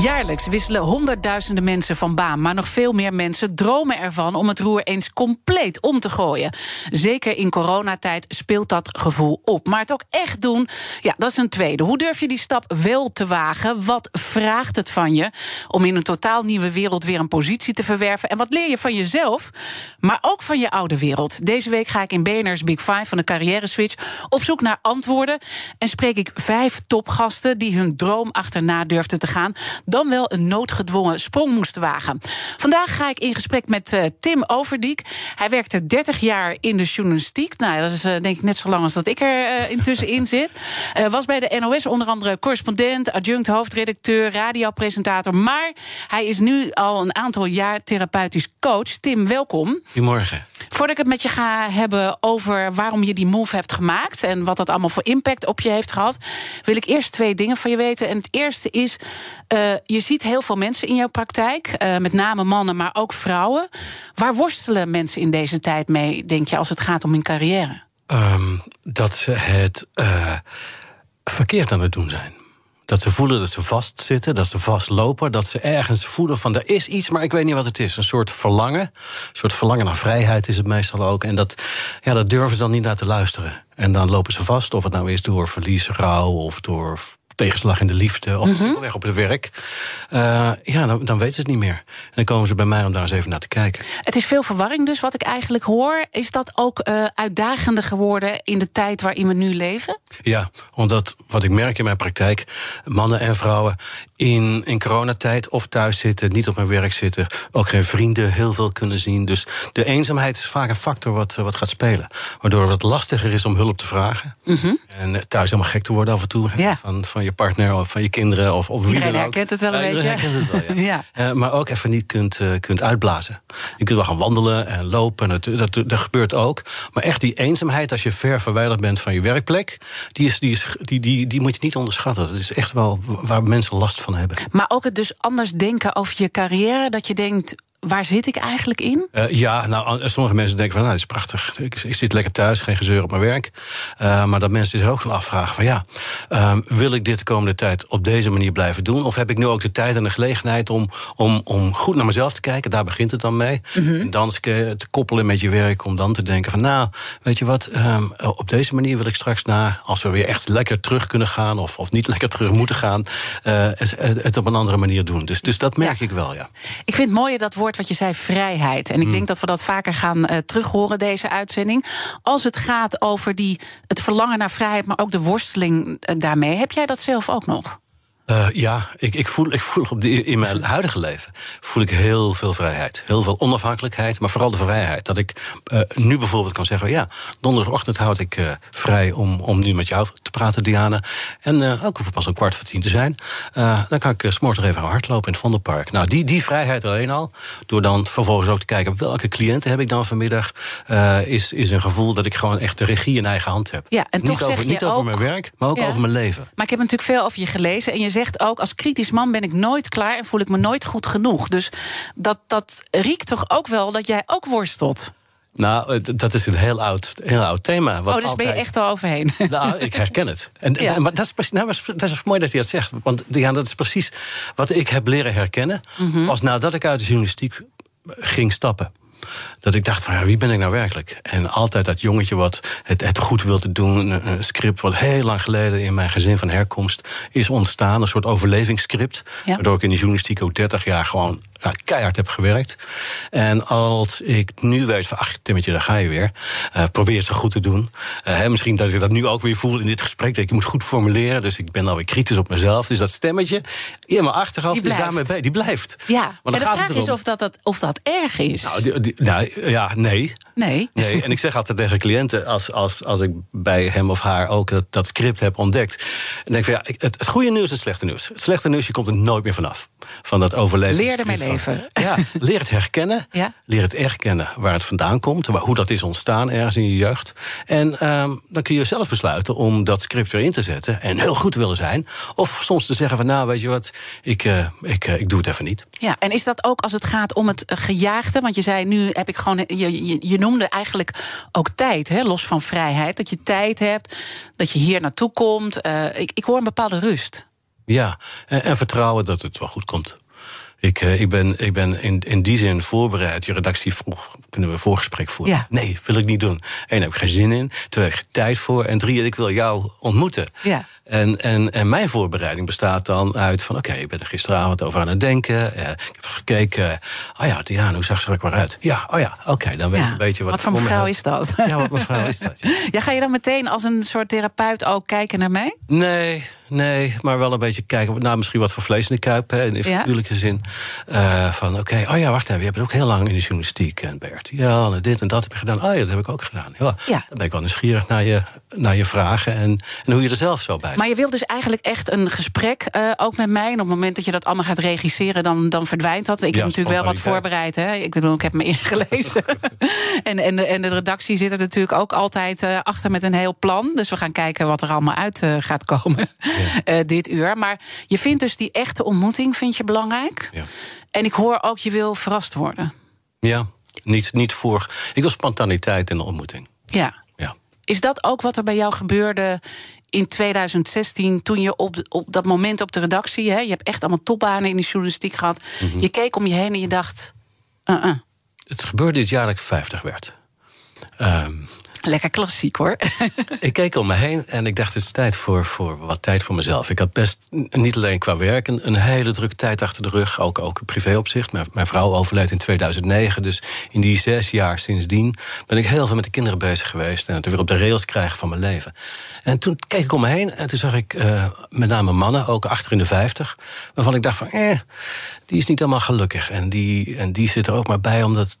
Jaarlijks wisselen honderdduizenden mensen van baan, maar nog veel meer mensen dromen ervan om het roer eens compleet om te gooien. Zeker in coronatijd speelt dat gevoel op. Maar het ook echt doen, ja, dat is een tweede. Hoe durf je die stap wel te wagen? Wat vraagt het van je om in een totaal nieuwe wereld weer een positie te verwerven? En wat leer je van jezelf, maar ook van je oude wereld? Deze week ga ik in BNR's Big Five van de Carrière Switch op zoek naar antwoorden en spreek ik vijf topgasten die hun droom achterna durfden te gaan dan wel een noodgedwongen sprong moest wagen. Vandaag ga ik in gesprek met uh, Tim Overdiek. Hij werkte 30 jaar in de journalistiek. Nou, dat is uh, denk ik net zo lang als dat ik er uh, intussen in zit. was bij de NOS onder andere correspondent, adjunct hoofdredacteur, radiopresentator. Maar hij is nu al een aantal jaar therapeutisch coach. Tim, welkom. Goedemorgen. Voordat ik het met je ga hebben over waarom je die move hebt gemaakt en wat dat allemaal voor impact op je heeft gehad, wil ik eerst twee dingen van je weten. En het eerste is: uh, je ziet heel veel mensen in jouw praktijk, uh, met name mannen, maar ook vrouwen. Waar worstelen mensen in deze tijd mee, denk je, als het gaat om hun carrière? Um, dat ze het uh, verkeerd aan het doen zijn. Dat ze voelen dat ze vastzitten, dat ze vastlopen, dat ze ergens voelen van er is iets, maar ik weet niet wat het is. Een soort verlangen, een soort verlangen naar vrijheid is het meestal ook. En dat, ja, dat durven ze dan niet naar te luisteren. En dan lopen ze vast, of het nou is door verlies, rouw of door tegenslag in de liefde of mm weg op het werk. Uh, ja, dan, dan weten ze het niet meer. En dan komen ze bij mij om daar eens even naar te kijken. Het is veel verwarring dus, wat ik eigenlijk hoor. Is dat ook uh, uitdagender geworden in de tijd waarin we nu leven? Ja, omdat wat ik merk in mijn praktijk... mannen en vrouwen in, in coronatijd of thuis zitten... niet op mijn werk zitten, ook geen vrienden heel veel kunnen zien. Dus de eenzaamheid is vaak een factor wat, wat gaat spelen. Waardoor het lastiger is om hulp te vragen. Mm -hmm. En thuis helemaal gek te worden af en toe. Ja. Van, van je partner of van je kinderen of, of wie Iedereen dan ook. herkent het wel een beetje. herkent het wel, ja. ja. Uh, maar ook even niet kunt, uh, kunt uitblazen. Je kunt wel gaan wandelen en lopen, dat, dat, dat gebeurt ook. Maar echt die eenzaamheid als je ver verwijderd bent van je werkplek... die, is, die, is, die, die, die moet je niet onderschatten. Dat is echt wel waar mensen last van hebben. Maar ook het dus anders denken over je carrière... dat je denkt, waar zit ik eigenlijk in? Uh, ja, nou, sommige mensen denken van, nou, dit is prachtig. Ik, ik zit lekker thuis, geen gezeur op mijn werk. Uh, maar dat mensen zich ook gaan afvragen van, ja, uh, wil ik dit de komende tijd op deze manier blijven doen? Of heb ik nu ook de tijd en de gelegenheid om, om, om goed naar mezelf te kijken? Daar begint het dan mee. Mm -hmm. En dan te koppelen met je werk, om dan te denken van, nou, weet je wat, um, op deze manier wil ik straks naar, als we weer echt lekker terug kunnen gaan, of, of niet lekker terug moeten gaan, uh, het op een andere manier doen. Dus, dus dat merk ja. ik wel, ja. Ik vind het mooi dat woord wat je zei, vrijheid. En ik mm. denk dat we dat vaker gaan uh, terughoren, deze uitzending. Als het gaat over die, het verlangen naar vrijheid, maar ook de worsteling uh, daarmee. Heb jij dat zelf ook nog? Uh, ja, ik, ik, voel, ik voel op die, in mijn huidige leven voel ik heel veel vrijheid. Heel veel onafhankelijkheid, maar vooral de vrijheid. Dat ik uh, nu bijvoorbeeld kan zeggen: ja, donderdagochtend houd ik uh, vrij om, om nu met jou te praten, Diana. En uh, ook hoef pas een kwart voor tien te zijn. dan kan ik uh, s'morgens even gaan hardlopen in het Vondelpark. Nou, die, die vrijheid alleen al, door dan vervolgens ook te kijken welke cliënten heb ik dan vanmiddag, is, is een gevoel dat ik gewoon echt de regie in eigen hand heb. Ja, en niet toch over, zeg je niet over ook, mijn werk, maar ook ja. over mijn leven. Maar ik heb natuurlijk veel over je gelezen en je zegt ook, als kritisch man ben ik nooit klaar en voel ik me nooit goed genoeg. Dus dat, dat riekt toch ook wel dat jij ook worstelt. Nou, dat is een heel oud, heel oud thema. Wat oh, dus altijd... ben je echt al overheen? Nou, ik herken het. En, ja. en, maar dat is, nou, dat is mooi dat je dat zegt. Want ja, dat is precies wat ik heb leren herkennen. Mm -hmm. Was nadat ik uit de journalistiek ging stappen dat ik dacht van ja, wie ben ik nou werkelijk? En altijd dat jongetje wat het, het goed wilde doen, een, een, script wat heel lang geleden in mijn gezin van herkomst is ontstaan, een soort overlevingsscript, ja. waardoor ik in die journalistiek ook 30 jaar gewoon ja, keihard heb gewerkt. En als ik nu weet van, ach Timmetje, daar ga je weer. Uh, probeer het zo goed te doen. Uh, misschien dat ik dat nu ook weer voel in dit gesprek. Dat ik moet goed formuleren, dus ik ben alweer kritisch op mezelf. Dus dat stemmetje in mijn achterhoofd is daarmee bij. Die blijft. Ja, maar, de gaat vraag is of dat, dat, of dat erg is. Nou, die, die, nou, ja, nee. Nee. nee. En ik zeg altijd tegen cliënten, als, als, als ik bij hem of haar ook dat, dat script heb ontdekt. Dan denk ik van ja, het, het goede nieuws is het slechte nieuws. Het slechte nieuws, je komt er nooit meer vanaf. van dat overleven. Leer ermee Ja, leer het herkennen. Ja. Leer het erkennen waar het vandaan komt. Hoe dat is ontstaan ergens in je jeugd. En ehm, dan kun je zelf besluiten om dat script weer in te zetten. En heel goed willen zijn. Of soms te zeggen van nou weet je wat, ik, uh, ik, uh, ik doe het even niet. Ja, en is dat ook als het gaat om het gejaagde? Want je zei nu heb ik gewoon. Je, je, je noemde eigenlijk ook tijd, hè, los van vrijheid. Dat je tijd hebt, dat je hier naartoe komt. Uh, ik, ik hoor een bepaalde rust. Ja, en, en vertrouwen dat het wel goed komt. Ik, uh, ik, ben, ik ben in, in die zin voorbereid. Je redactie vroeg, kunnen we een voorgesprek voeren? Ja. Nee, wil ik niet doen. Eén, heb ik geen zin in. Twee, heb ik tijd voor. En drie, ik wil jou ontmoeten. Ja. En, en, en mijn voorbereiding bestaat dan uit van... oké, okay, ik ben er gisteravond over aan het denken. Uh, ik heb gekeken. Oh ja, Diana, hoe zag ze er ook weer uit? Ja, oh ja, oké, okay, dan weet ja. ik een beetje wat... Wat voor mevrouw is dat? Ja, wat mevrouw is dat? Ja. ja, ga je dan meteen als een soort therapeut ook kijken naar mij? Nee, nee, maar wel een beetje kijken... nou, misschien wat voor vlees in de kuip, hè, in de figuurlijke ja? zin. Uh, van oké, okay, oh ja, wacht even, je hebt ook heel lang in de journalistiek... en Bert, ja, en dit en dat heb je gedaan. Oh ja, dat heb ik ook gedaan. Ja, ja. Dan ben ik wel nieuwsgierig naar je, naar je vragen... En, en hoe je er zelf zo bij Maar je wilt dus eigenlijk echt een gesprek, uh, ook met mij. En op het moment dat je dat allemaal gaat regisseren, dan, dan verdwijnt dat. Ik ja, heb natuurlijk wel wat voorbereid. Hè? Ik bedoel, ik heb me ingelezen. en, en, de, en de redactie zit er natuurlijk ook altijd uh, achter met een heel plan. Dus we gaan kijken wat er allemaal uit uh, gaat komen ja. dit uur. Maar je vindt dus die echte ontmoeting vind je belangrijk. Ja. En ik hoor ook, je wil verrast worden. Ja, niet, niet voor. Ik wil spontaniteit in de ontmoeting. Ja. ja. Is dat ook wat er bij jou gebeurde in 2016, toen je op, op dat moment op de redactie, hè, je hebt echt allemaal topbanen in de journalistiek gehad. Mm -hmm. Je keek om je heen en je dacht. Uh -uh. Het gebeurde dit jaar dat ik 50 werd. Um, Lekker klassiek hoor. ik keek om me heen en ik dacht: het is tijd voor, voor wat tijd voor mezelf. Ik had best niet alleen qua werk een, een hele drukke tijd achter de rug, ook, ook privéopzicht. Mijn, mijn vrouw overleed in 2009, dus in die zes jaar sindsdien ben ik heel veel met de kinderen bezig geweest en het weer op de rails krijgen van mijn leven. En toen keek ik om me heen en toen zag ik uh, met name mannen, ook achter in de 50, waarvan ik dacht van, eh, die is niet allemaal gelukkig. En die, en die zit er ook maar bij omdat,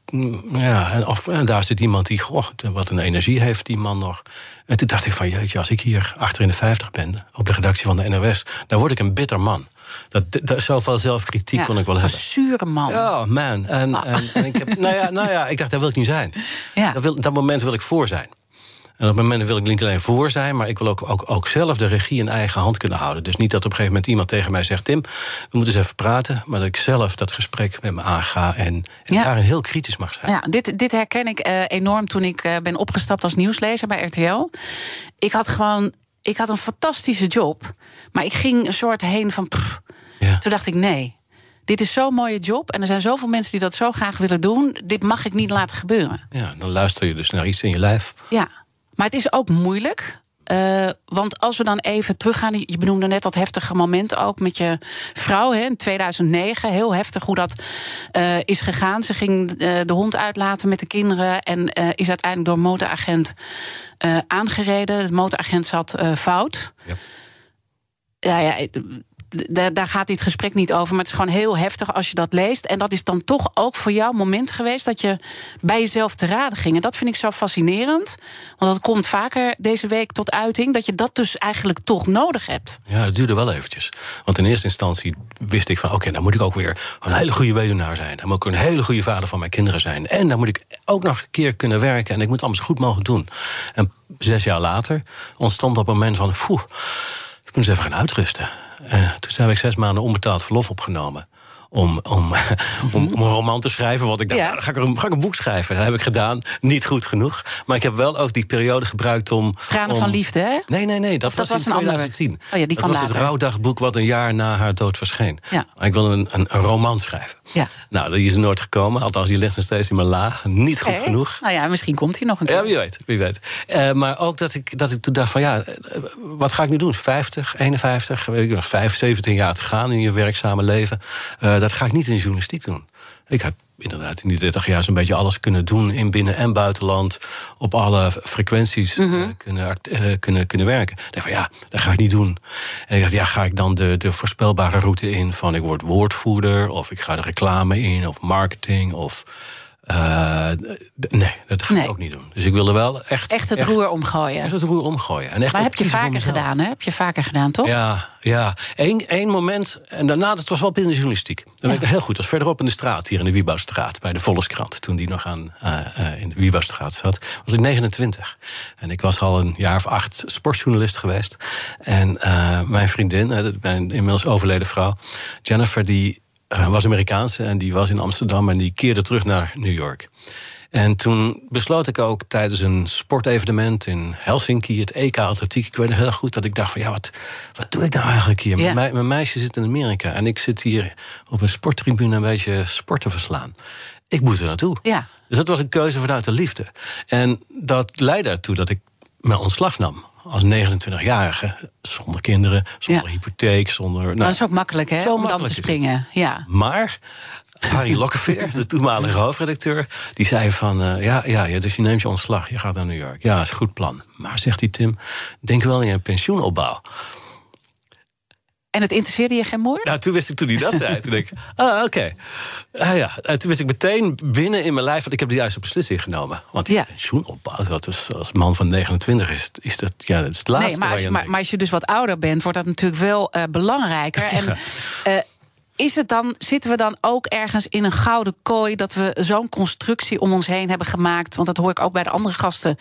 ja, en, of, en daar zit iemand die, goh, wat een energie heeft die man nog. En toen dacht ik van, jeetje, als ik hier achter in de 50 ben, op de redactie van de NOS, dan word ik een bitter man. Dat, dat, zoveel zelfkritiek ja, kon ik wel hebben. Een zure man. Ja, man. En, oh. en, en ik heb, nou, ja, nou ja, ik dacht, daar wil ik niet zijn. Ja. Dat, wil, dat moment wil ik voor zijn. En op het moment wil ik niet alleen voor zijn, maar ik wil ook, ook, ook zelf de regie in eigen hand kunnen houden. Dus niet dat op een gegeven moment iemand tegen mij zegt: Tim, we moeten eens even praten. Maar dat ik zelf dat gesprek met me aanga en, en Ja. daarin heel kritisch mag zijn. Ja, dit, dit herken ik eh, enorm toen ik eh, ben opgestapt als nieuwslezer bij RTL. Ik had gewoon, ik had een fantastische job, maar ik ging een soort heen van. pff. Ja. Toen dacht ik: nee, dit is zo'n mooie job en er zijn zoveel mensen die dat zo graag willen doen. Dit mag ik niet laten gebeuren. Ja, dan luister je dus naar iets in je lijf. Ja, maar het is ook moeilijk. Uh, want als we dan even teruggaan, je benoemde net dat heftige moment ook met je vrouw hè, in 2009. Heel heftig hoe dat uh, is gegaan. Ze ging uh, de hond uitlaten met de kinderen en is uiteindelijk door een motoragent aangereden. De motoragent zat fout. Ja. Ja, ja, daar, gaat dit gesprek niet over. Maar het is gewoon heel heftig als je dat leest. En dat is dan toch ook voor jou een moment geweest dat je bij jezelf te raden ging. En dat vind ik zo fascinerend. Want dat komt vaker deze week tot uiting. Dat je dat dus eigenlijk toch nodig hebt. Ja, het duurde wel eventjes. Want in eerste instantie wist ik van... oké, dan moet ik ook weer een hele goede weduwnaar zijn. Dan moet ik een hele goede vader van mijn kinderen zijn. En dan moet ik ook nog een keer kunnen werken. En ik moet zo goed mogelijk doen. En zes jaar later ontstond een moment van... Poeh, ik moet eens even gaan uitrusten. Uh, toen heb ik zes maanden onbetaald verlof opgenomen. Om, om, om, om, een roman te schrijven. Want ik dacht, Ja. nou, dan ga ik, een, ga ik een boek schrijven. Dat heb ik gedaan. Niet goed genoeg. Maar ik heb wel ook die periode gebruikt om. Tranen om... van liefde, hè? Nee, nee, nee. Dat, dat was, was in een andere. 2010. Oh ja, die dat was het rouwdagboek wat een jaar na haar dood verscheen. Ja. Ik wilde een, een, een roman schrijven. Ja. Nou, die is er nooit gekomen. Althans, die ligt nog steeds in mijn laag. Niet goed genoeg. Nou ja, misschien komt hij nog een keer. Ja, wie weet. Wie weet. Uh, maar ook dat ik, dat ik toen dacht van ja, uh, wat ga ik nu doen? 50, 51, weet ik nog, 5, 17 jaar te gaan in je werkzame leven. Uh, dat ga ik niet in de journalistiek doen. Ik heb inderdaad in die 30 jaar zo'n beetje alles kunnen doen in binnen- en buitenland. Op alle frequenties Mhm. mm-hmm. kunnen, kunnen, kunnen werken. Ik dacht van ja, dat ga ik niet doen. En ik dacht, ja, ga ik dan de, de voorspelbare route in van ik word woordvoerder, of ik ga de reclame in, of marketing, of Uh, nee, dat ga ik ook niet doen. Dus ik wilde wel echt... Echt het roer omgooien. Echt het roer omgooien. En echt maar heb je vaker gedaan, hè? Heb je vaker gedaan, toch? Ja, ja. Eén, één moment, en daarna, dat was wel binnen de journalistiek. Dat ja. heel goed. Dat was verderop in de straat, hier in de Wiebouwstraat... bij de Volkskrant, toen die nog aan, uh, uh, in de Wiebouwstraat zat. was ik 29. En ik was al een jaar of acht sportjournalist geweest. En mijn vriendin, mijn inmiddels overleden vrouw... Jennifer, die was Amerikaanse en die was in Amsterdam en die keerde terug naar New York. En toen besloot ik ook tijdens een sportevenement in Helsinki, het EK Atletiek. Ik weet heel goed dat ik dacht: van ja, wat, wat doe ik nou eigenlijk hier? Mijn, mijn, meisje zit in Amerika en ik zit hier op een sporttribune een beetje sport te verslaan. Ik moet er naartoe. Ja. Dus dat was een keuze vanuit de liefde. En dat leidde ertoe dat ik mijn ontslag nam als 29-jarige, zonder kinderen, zonder hypotheek, zonder. Nou, dat is ook makkelijk, hè? om dan te springen. Ja. Maar Harry Lokkeveer, de toenmalige hoofdredacteur, die zei van uh, ja, ja, dus je neemt je ontslag, je gaat naar New York. Ja, is een goed plan. Maar zegt hij Tim, denk wel in een pensioenopbouw. En het interesseerde je geen moer? Nou, toen wist ik toen hij dat zei. toen denk ik, ah, oké. Ah, ja. En toen wist ik meteen binnen in mijn lijf... want ik heb de juiste beslissing genomen. Want ja. pensioenopbouw, dat is, als man van 29 is, is dat, ja, dat is het laatste. Nee, maar als, je, maar, maar, als je dus wat ouder bent, wordt dat natuurlijk wel uh, belangrijker. En uh, is het dan, zitten we dan ook ergens in een gouden kooi dat we zo'n constructie om ons heen hebben gemaakt? Want dat hoor ik ook bij de andere gasten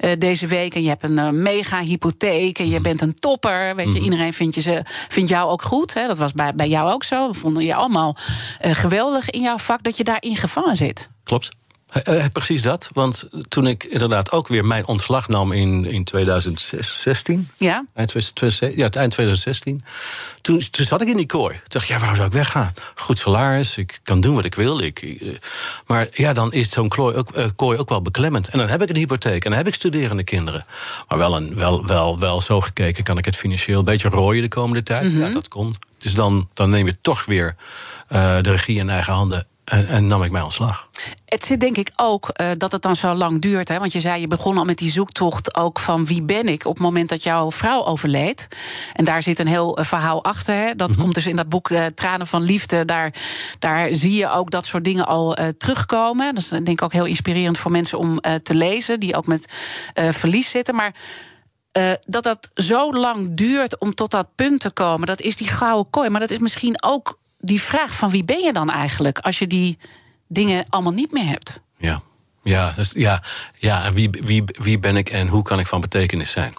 uh, deze week. En je hebt een uh, mega hypotheek en je bent een topper. Weet je, mhm. iedereen vindt, je ze, vindt jou ook goed. Hè? Dat was bij, bij jou ook zo. We vonden je allemaal uh, geweldig in jouw vak dat je daarin gevangen zit. Klopt. Uh, precies dat. Want toen ik inderdaad ook weer mijn ontslag nam in, in 2016. Ja. Eind, 2016, ja, het eind 2016. Toen, toen zat ik in die kooi. Toen dacht ik, ja, waarom zou ik weggaan? Goed salaris, ik kan doen wat ik wil. Ik, uh, maar ja, dan is zo'n kooi ook, uh, kooi ook wel beklemmend. En dan heb ik een hypotheek en dan heb ik studerende kinderen. Maar wel, een, wel, wel, wel zo gekeken kan ik het financieel een beetje rooien de komende tijd. Mm -hmm. Ja, dat komt. Dus dan, dan neem je toch weer de regie in eigen handen en, en, nam ik mijn ontslag. Het zit denk ik ook uh, dat het dan zo lang duurt. Hè? Want je zei, je begon al met die zoektocht ook van wie ben ik... op het moment dat jouw vrouw overleed. En daar zit een heel uh, verhaal achter. Hè? Dat mm -hmm. komt dus in dat boek uh, Tranen van Liefde. Daar, daar zie je ook dat soort dingen al terugkomen. Dat is denk ik ook heel inspirerend voor mensen om te lezen... die ook met verlies zitten. Maar dat dat zo lang duurt om tot dat punt te komen... dat is die gouden kooi. Maar dat is misschien ook die vraag van wie ben je dan eigenlijk als je die dingen allemaal niet meer hebt? Ja. Ja, dus, ja, ja wie, wie, wie ben ik en hoe kan ik van betekenis zijn?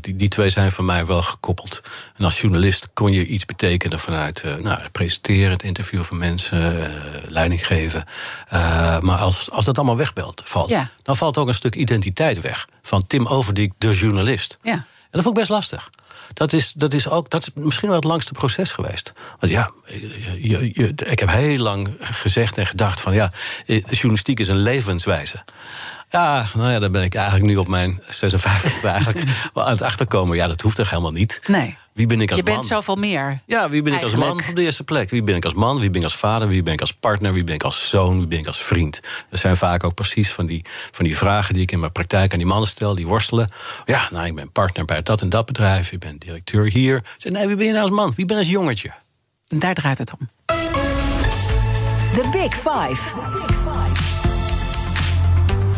Die, die twee zijn voor mij wel gekoppeld. En als journalist kon je iets betekenen vanuit uh, nou, presenteren, het interviewen van mensen, uh, leiding geven. Uh, maar als, als dat allemaal wegbelt, valt, ja. dan valt ook een stuk identiteit weg. Van Tim Overdiek, de journalist. Ja. En dat vond ik best lastig. Dat is, dat is, ook, dat is misschien wel het langste proces geweest. Want ja, je, je, ik heb heel lang gezegd en gedacht van ja, journalistiek is een levenswijze. Ja, nou ja, dan ben ik eigenlijk nu op mijn 56 eigenlijk aan het achterkomen. Ja, dat hoeft toch helemaal niet. Nee. Wie ben ik als je bent zoveel meer. Ja, wie ben ik als man op de eerste plek? Wie ben ik als man? Wie ben ik als vader? Wie ben ik als partner? Wie ben ik als zoon? Wie ben ik als vriend? Dat zijn vaak ook precies van die, van die vragen die ik in mijn praktijk aan die mannen stel, die worstelen. Ja, nou, ik ben partner bij dat en dat bedrijf. Ik ben directeur hier. Zeg, nee, wie ben je nou als man? Wie ben je als jongetje? En daar draait het om. The Big Five.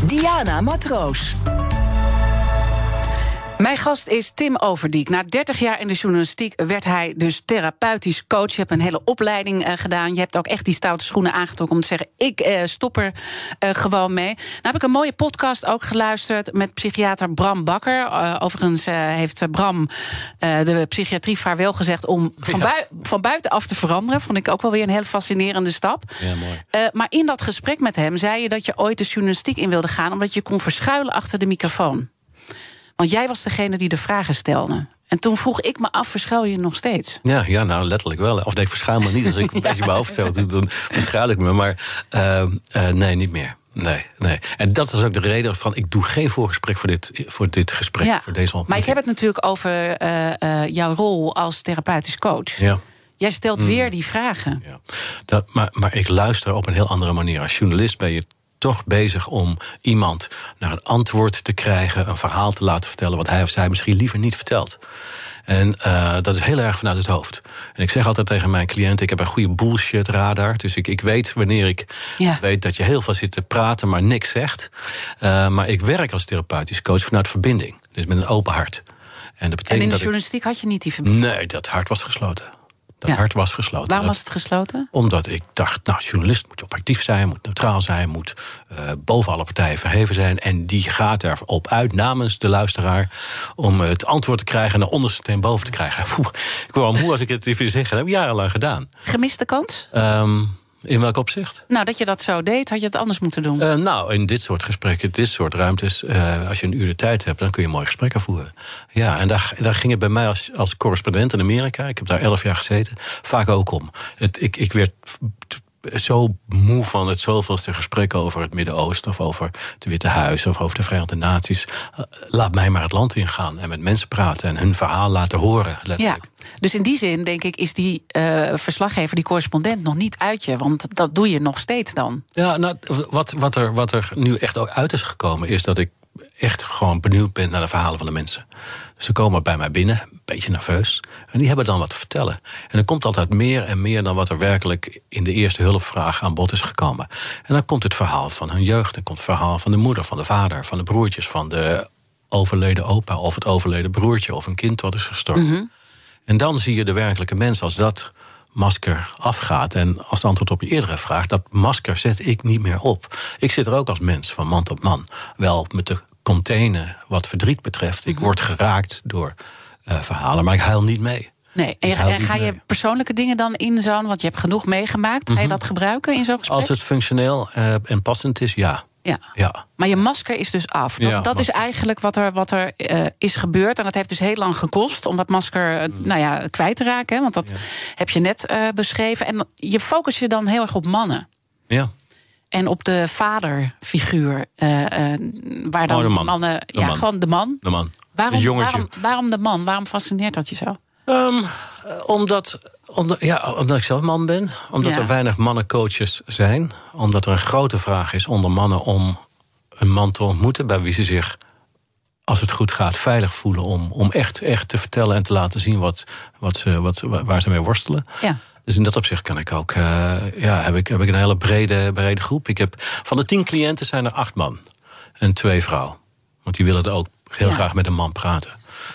Diana Matroos. Mijn gast is Tim Overdiek. Na 30 jaar in de journalistiek werd hij dus therapeutisch coach. Je hebt een hele opleiding uh, gedaan. Je hebt ook echt die stoute schoenen aangetrokken om te zeggen: ik uh, stop er uh, gewoon mee. Nou heb ik een mooie podcast ook geluisterd met psychiater Bram Bakker. overigens heeft Bram de psychiatrie vaarwel gezegd om van, bui van buitenaf te veranderen. Vond ik ook wel weer een hele fascinerende stap. Ja, mooi. maar in dat gesprek met hem zei je dat je ooit de journalistiek in wilde gaan, omdat je kon verschuilen achter de microfoon. Want jij was degene die de vragen stelde. En toen vroeg ik me af, verschuil je nog steeds? Ja, ja nou letterlijk wel. Of nee, verschuil me niet. Als ik een beetje mijn hoofd zo doe, dan verschuil ik me. Maar uh, uh, nee, niet meer. Nee, nee. En dat is ook de reden van ik doe geen voorgesprek voor dit, voor dit gesprek, ja, voor deze ontmoeting. Maar ik heb het natuurlijk over uh, jouw rol als therapeutisch coach. Ja. Jij stelt mm. weer die vragen. Ja. Dat, maar, maar ik luister op een heel andere manier. Als journalist ben je toch bezig om iemand naar een antwoord te krijgen, een verhaal te laten vertellen wat hij of zij misschien liever niet vertelt. En uh, dat is heel erg vanuit het hoofd. En ik zeg altijd tegen mijn cliënten: ik heb een goede bullshit radar. Dus ik, ik weet wanneer ik ja. weet dat je heel veel zit te praten, maar niks zegt. Uh, maar ik werk als therapeutisch coach vanuit verbinding. Dus met een open hart. En, dat betekent en in de journalistiek had je niet die verbinding? Nee, dat hart was gesloten. Dat hart was gesloten. Waarom was het gesloten? Omdat ik dacht, nou, journalist moet objectief zijn, moet neutraal zijn, moet uh, boven alle partijen verheven zijn. En die gaat erop uit namens de luisteraar om het antwoord te krijgen en de onderste teen boven te krijgen. Poeh, ik word moe als ik het even zeggen. Dat heb ik jarenlang gedaan. Gemiste kans? Um, in welk opzicht? Nou, dat je dat zo deed, had je het anders moeten doen. Uh, nou, in dit soort gesprekken, dit soort ruimtes, uh, als je een uur de tijd hebt, dan kun je mooie gesprekken voeren. Ja, en daar, daar ging het bij mij als, als correspondent in Amerika, ik heb daar elf jaar gezeten, vaak ook om. Het, ik, ik werd zo moe van het zoveelste gesprek over het Midden-Oosten of over het Witte Huis of over de Verenigde Naties. Eh, laat mij maar het land ingaan en met mensen praten en hun verhaal laten horen. Ja. Dus in die zin, denk ik, is die uh, verslaggever, die correspondent, nog niet uit je. Want dat doe je nog steeds dan. Ja, nou, wat, wat, er, wat er nu echt ook uit is gekomen, is dat ik echt gewoon benieuwd ben naar de verhalen van de mensen. Ze komen bij mij binnen, een beetje nerveus. En die hebben dan wat te vertellen. En er komt altijd meer en meer dan wat er werkelijk in de eerste hulpvraag aan bod is gekomen. En dan komt het verhaal van hun jeugd. Dan komt het verhaal van de moeder, van de vader, van de broertjes, van de overleden opa of het overleden broertje of een kind wat is gestorven. Mhm. En dan zie je de werkelijke mens als dat masker afgaat. En als antwoord op je eerdere vraag, dat masker zet ik niet meer op. Ik zit er ook als mens, van man tot man. Wel met de container wat verdriet betreft. Ik mhm. word geraakt door uh, verhalen, maar ik huil niet mee. Nee, en, ga je persoonlijke dingen dan in zo'n, want je hebt genoeg meegemaakt, ga je mhm. dat gebruiken in zo'n gesprek? Als het functioneel uh, en passend is, ja. Ja. ja. Maar je masker is dus af. Dat, ja, dat is eigenlijk wat er, wat er uh, is gebeurd. En dat heeft dus heel lang gekost om dat masker mm. nou ja, kwijt te raken. Want dat heb je net uh, beschreven. En je focus je dan heel erg op mannen. Ja en op de vaderfiguur. Uh, uh, waar dan oh, de man. mannen. De ja, man. gewoon de man. De man. Waarom, waarom, waarom, de man? Waarom fascineert dat je zo? Um, omdat, omdat, ja, omdat ik zelf man ben. Omdat er weinig mannencoaches zijn. Omdat er een grote vraag is onder mannen om een man te ontmoeten bij wie ze zich als het goed gaat, veilig voelen om, om echt, echt te vertellen en te laten zien wat, wat ze, wat, waar ze mee worstelen. Ja. Dus in dat opzicht kan ik ook, uh, ja, heb ik, heb ik een hele brede, brede groep. Ik heb, van de tien cliënten zijn er acht man en twee vrouwen. Want die willen er ook heel graag met een man praten.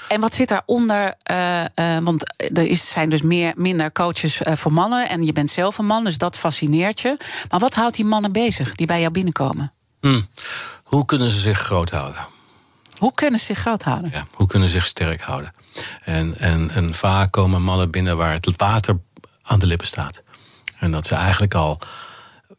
En wat zit daaronder? Uh, uh, want er is, zijn dus meer, minder coaches voor mannen. En je bent zelf een man, dus dat fascineert je. Maar wat houdt die mannen bezig die bij jou binnenkomen? Hmm. Hoe kunnen ze zich groot houden? Hoe kunnen ze zich groot houden? Ja, hoe kunnen ze zich sterk houden? En, en, en vaak komen mannen binnen waar het water aan de lippen staat. En dat ze eigenlijk al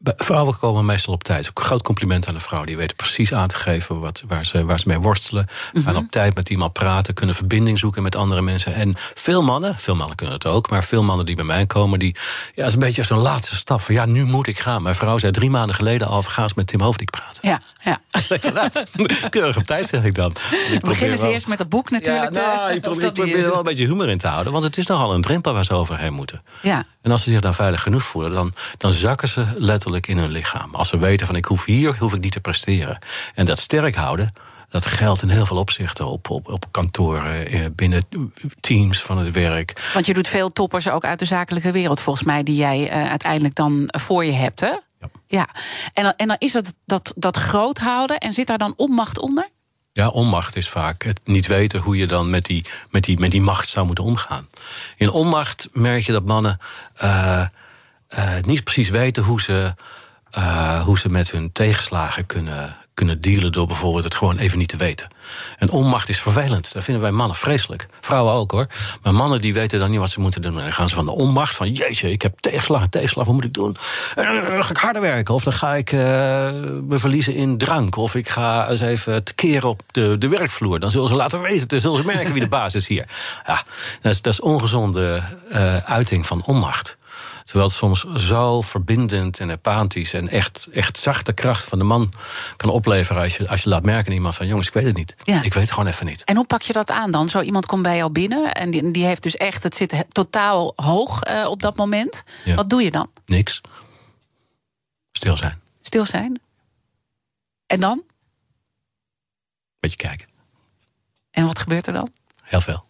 Vrouwen komen meestal op tijd. Ook een groot compliment aan de vrouw. Die weten precies aan te geven wat, waar, ze, waar ze mee worstelen. Mm Gaan op tijd met iemand praten. Kunnen verbinding zoeken met andere mensen. En veel mannen, veel mannen kunnen het ook. Maar veel mannen die bij mij komen. Die, ja, is een beetje zo'n laatste stap. Van, ja, nu moet ik gaan. Mijn vrouw zei drie maanden geleden al. Ga eens met Tim Hoofdijk praten. Ja, ja. Keurig op tijd zeg ik dan. Ik beginnen ze eerst met het boek natuurlijk. Ja, nou, ik probeer, ik probeer er wel een beetje humor in te houden. Want het is nogal een drempel waar ze overheen moeten. Ja. En als ze zich dan veilig genoeg voelen. Dan, dan zakken ze letterlijk in hun lichaam. Als ze weten van ik hoef hier, hoef ik niet te presteren. En dat sterk houden, dat geldt in heel veel opzichten op, op, op kantoren, eh, binnen teams van het werk. Want je doet veel toppers ook uit de zakelijke wereld, volgens mij, die jij uh, uiteindelijk dan voor je hebt, hè? Ja. ja. En, dan, en dan is dat, dat, dat groot houden en zit daar dan onmacht onder? Ja, onmacht is vaak het niet weten hoe je dan met die, met die, met die macht zou moeten omgaan. In onmacht merk je dat mannen. Uh, uh, niet precies weten hoe ze, uh, hoe ze met hun tegenslagen kunnen, kunnen dealen door bijvoorbeeld het gewoon even niet te weten. En onmacht is vervelend. Dat vinden wij mannen vreselijk. Vrouwen ook hoor. Maar mannen die weten dan niet wat ze moeten doen. En dan gaan ze van de onmacht van jeetje, ik heb tegenslag, tegenslag, wat moet ik doen? En dan ga ik harder werken. Of dan ga ik uh, me verliezen in drank. Of ik ga eens even keren op de, de werkvloer. Dan zullen ze laten weten, dan zullen ze merken wie de baas is hier. Ja, dat is, dat is ongezonde uh, uiting van onmacht. Terwijl het soms zo verbindend en empathisch en echt, echt zachte kracht van de man kan opleveren als je, als je laat merken aan iemand van jongens, ik weet het niet. Ja. Ik weet het gewoon even niet. En hoe pak je dat aan dan? Zo iemand komt bij jou binnen en die, die heeft dus echt, het zit totaal hoog uh, op dat moment. Wat doe je dan? Niks. Stil zijn. Stil zijn? En dan? Beetje kijken. En wat gebeurt er dan? Heel veel.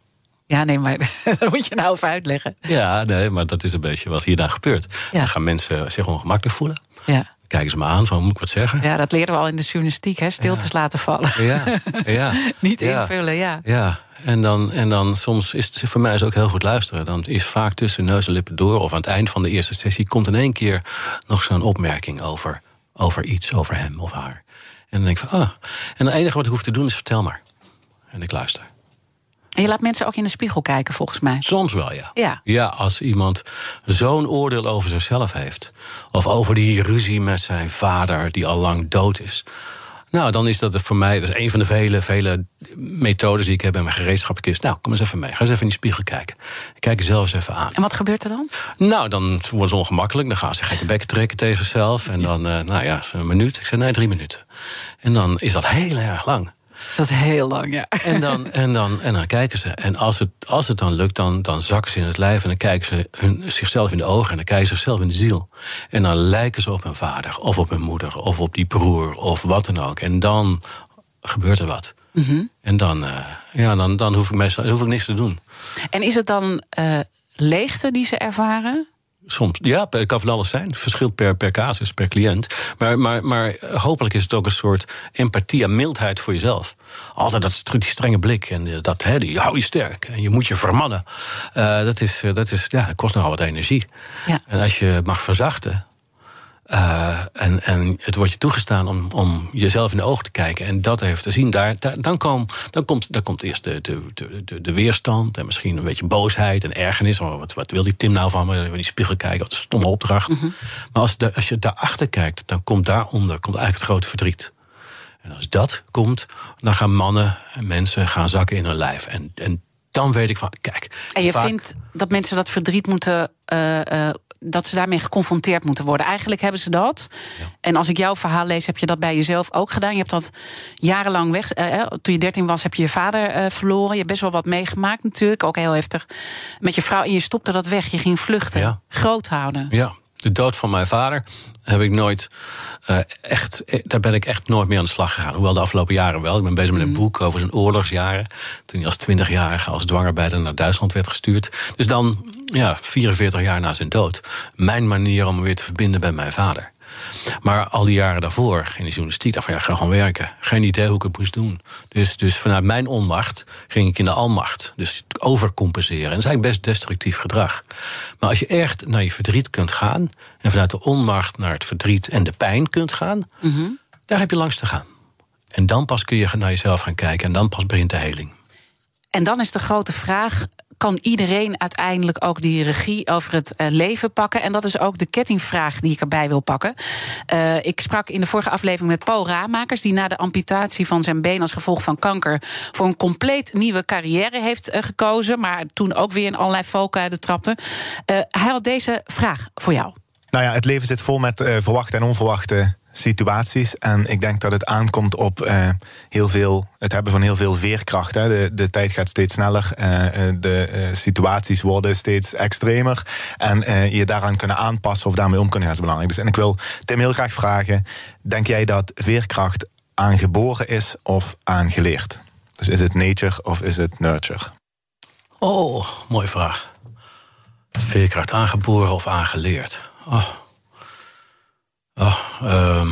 Ja, nee, maar dat moet je nou even uitleggen. Ja, nee, maar dat is een beetje wat hierna gebeurt. Ja. Dan gaan mensen zich ongemakkelijk voelen. Ja. Kijken ze me aan, zo moet ik wat zeggen. ja, dat leren we al in de journalistiek, hè? Stiltes laten vallen. Ja, ja. Niet invullen, ja. Ja, en dan, en dan soms is het voor mij is ook heel goed luisteren. Dan is vaak tussen neus en lippen door, of aan het eind van de eerste sessie, komt in één keer nog zo'n opmerking over, over iets, over hem of haar. En dan denk ik van, ah. En het enige wat ik hoef te doen is vertel maar. En ik luister. En je laat mensen ook in de spiegel kijken, volgens mij. Soms wel, ja. Ja. Ja, als iemand zo'n oordeel over zichzelf heeft. Of over die ruzie met zijn vader, die al lang dood is. Nou, dan is dat voor mij, dat is een van de vele, vele methodes die ik heb in mijn gereedschapkist. Nou, kom eens even mee. Ga eens even in die spiegel kijken. Kijk jezelf eens even aan. En wat gebeurt er dan? Nou, dan worden ze ongemakkelijk. Dan gaan ze gekke bekken trekken tegen zichzelf. En dan, eh, nou ja, een minuut. Ik zeg, nee, drie minuten. En dan is dat heel erg lang. Dat is heel lang, ja. En dan, en dan, en dan kijken ze. En als het, als het dan lukt, dan, dan zakken ze in het lijf... en dan kijken ze hun, zichzelf in de ogen... en dan kijken ze zichzelf in de ziel. En dan lijken ze op hun vader, of op hun moeder... of op die broer, of wat dan ook. En dan gebeurt er wat. En dan, eh, ja, dan, dan hoef ik meestal hoef ik niks te doen. En is het dan eh, leegte die ze ervaren? Soms, ja, het kan van alles zijn. Het verschilt per, per casus, per cliënt. Maar, maar, maar hopelijk is het ook een soort empathie en mildheid voor jezelf. Altijd dat, die strenge blik en dat, hè, die hou je sterk en je moet je vermannen. Eh, dat, is, eh, dat, is, ja, dat kost nogal wat energie. Ja. En als je mag verzachten. Eh, en, en het wordt je toegestaan om, om jezelf in de ogen te kijken en dat even te zien, daar, daar- dan, kom, dan, komt, dan komt eerst de, de, de, de, weerstand en misschien een beetje boosheid en ergernis. Oh, wat, wat wil die Tim nou van me? In die spiegel kijken, wat een stomme opdracht. Maar als, de, als je daarachter kijkt, dan komt daaronder komt eigenlijk het grote verdriet. En als dat komt, dan gaan mannen en mensen gaan zakken in hun lijf. En, en dan weet ik van, kijk. En je vaak- vindt dat mensen dat verdriet moeten. eh, eh, dat ze daarmee geconfronteerd moeten worden. Eigenlijk hebben ze dat. En als ik jouw verhaal lees, heb je dat bij jezelf ook gedaan. Je hebt dat jarenlang weg. eh, toen je 13 was, heb je je vader eh, verloren. Je hebt best wel wat meegemaakt, natuurlijk. Ook heel heftig. Met je vrouw. En je stopte dat weg. Je ging vluchten. Ja. Groot houden. Ja, de dood van mijn vader heb ik nooit eh, echt. eh, Daar ben ik echt nooit meer aan de slag gegaan. Hoewel de afgelopen jaren wel. Ik ben bezig met een boek over zijn oorlogsjaren. Toen hij als 20-jarige als dwangarbeider naar Duitsland werd gestuurd. Dus dan, ja, 44 jaar na zijn dood. Mijn manier om me weer te verbinden bij mijn vader. Maar al die jaren daarvoor in de journalistiek, dacht van ja, ik ga gewoon werken. Geen idee hoe ik het moest doen. Dus, dus vanuit mijn onmacht ging ik in de almacht. Dus overcompenseren. En dat is eigenlijk best destructief gedrag. Maar als je echt naar je verdriet kunt gaan. en vanuit de onmacht naar het verdriet en de pijn kunt gaan. daar heb je langs te gaan. En dan pas kun je naar jezelf gaan kijken. En dan pas begint de heling. En dan is de grote vraag: kan iedereen uiteindelijk ook die regie over het eh, leven pakken? En dat is ook de kettingvraag die ik erbij wil pakken. Eh, ik sprak in de vorige aflevering met Paul Raamakers, die na de amputatie van zijn been als gevolg van kanker voor een compleet nieuwe carrière heeft eh, gekozen, maar toen ook weer in allerlei valkuilen trapte. Hij had deze vraag voor jou. Nou ja, het leven zit vol met verwachte en onverwachte situaties. En ik denk dat het aankomt op eh, heel veel, het hebben van heel veel veerkracht. Hè. De, de tijd gaat steeds sneller. eh, eh, de situaties worden steeds extremer. En je daaraan kunnen aanpassen of daarmee om kunnen gaan is belangrijk. Dus, en ik wil Tim heel graag vragen: denk jij dat veerkracht aangeboren is of aangeleerd? Dus is het nature of is het nurture? Oh, mooie vraag. Veerkracht aangeboren of aangeleerd? Oh. Oh, ehm.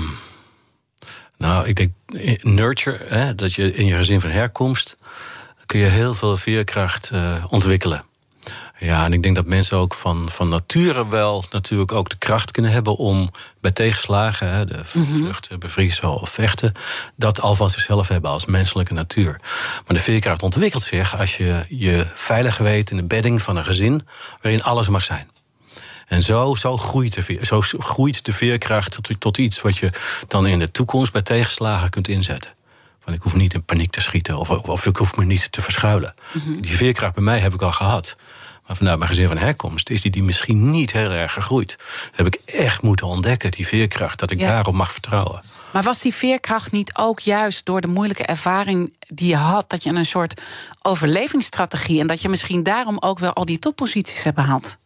Nou, ik denk eh, nurture, hè, dat je in je gezin van herkomst kun je heel veel veerkracht eh, ontwikkelen. Ja, en ik denk dat mensen ook van, van nature wel natuurlijk ook de kracht kunnen hebben om bij tegenslagen, hè, de vluchten, bevriezen of vechten, dat al van zichzelf hebben als menselijke natuur. Maar de veerkracht ontwikkelt zich als je je veilig weet in de bedding van een gezin waarin alles mag zijn. En zo, zo, groeit de, veer- zo groeit de veerkracht tot, tot iets wat je dan in de toekomst bij tegenslagen kunt inzetten. Van ik hoef niet in paniek te schieten of, of ik hoef me niet te verschuilen. Die veerkracht bij mij heb ik al gehad. Maar vanuit mijn gezin van herkomst is die, die misschien niet heel erg gegroeid. Dat heb ik echt moeten ontdekken, die veerkracht, dat ik Ja. daarop mag vertrouwen. Maar was die veerkracht niet ook juist door de moeilijke ervaring die je had, dat je een soort overlevingsstrategie en dat je misschien daarom ook wel al die topposities hebt behaald?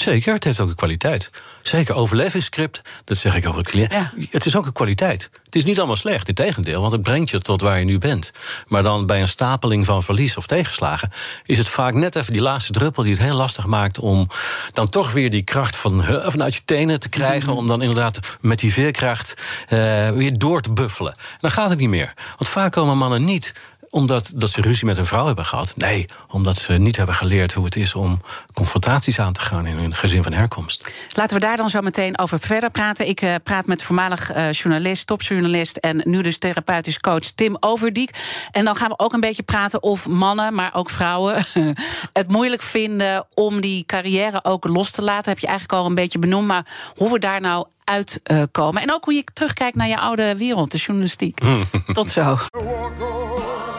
Zeker, het heeft ook een kwaliteit. Zeker overlevingsscript, dat zeg ik over cliënt. Ja. Het is ook een kwaliteit. Het is niet allemaal slecht, integendeel, want het brengt je tot waar je nu bent. Maar dan bij een stapeling van verlies of tegenslagen is het vaak net even die laatste druppel die het heel lastig maakt om dan toch weer die kracht van, vanuit je tenen te krijgen. Om dan inderdaad met die veerkracht eh, weer door te buffelen. En dan gaat het niet meer. Want vaak komen mannen niet omdat dat ze ruzie met een vrouw hebben gehad. Nee, omdat ze niet hebben geleerd hoe het is om confrontaties aan te gaan in hun gezin van herkomst. Laten we daar dan zo meteen over verder praten. Ik eh, praat met voormalig eh, journalist, topjournalist en nu dus therapeutisch coach Tim Overdiek. En dan gaan we ook een beetje praten of mannen, maar ook vrouwen, het moeilijk vinden om die carrière ook los te laten. Heb je eigenlijk al een beetje benoemd, maar hoe we daar nou uitkomen. en ook hoe je terugkijkt naar je oude wereld, de journalistiek. Tot zo.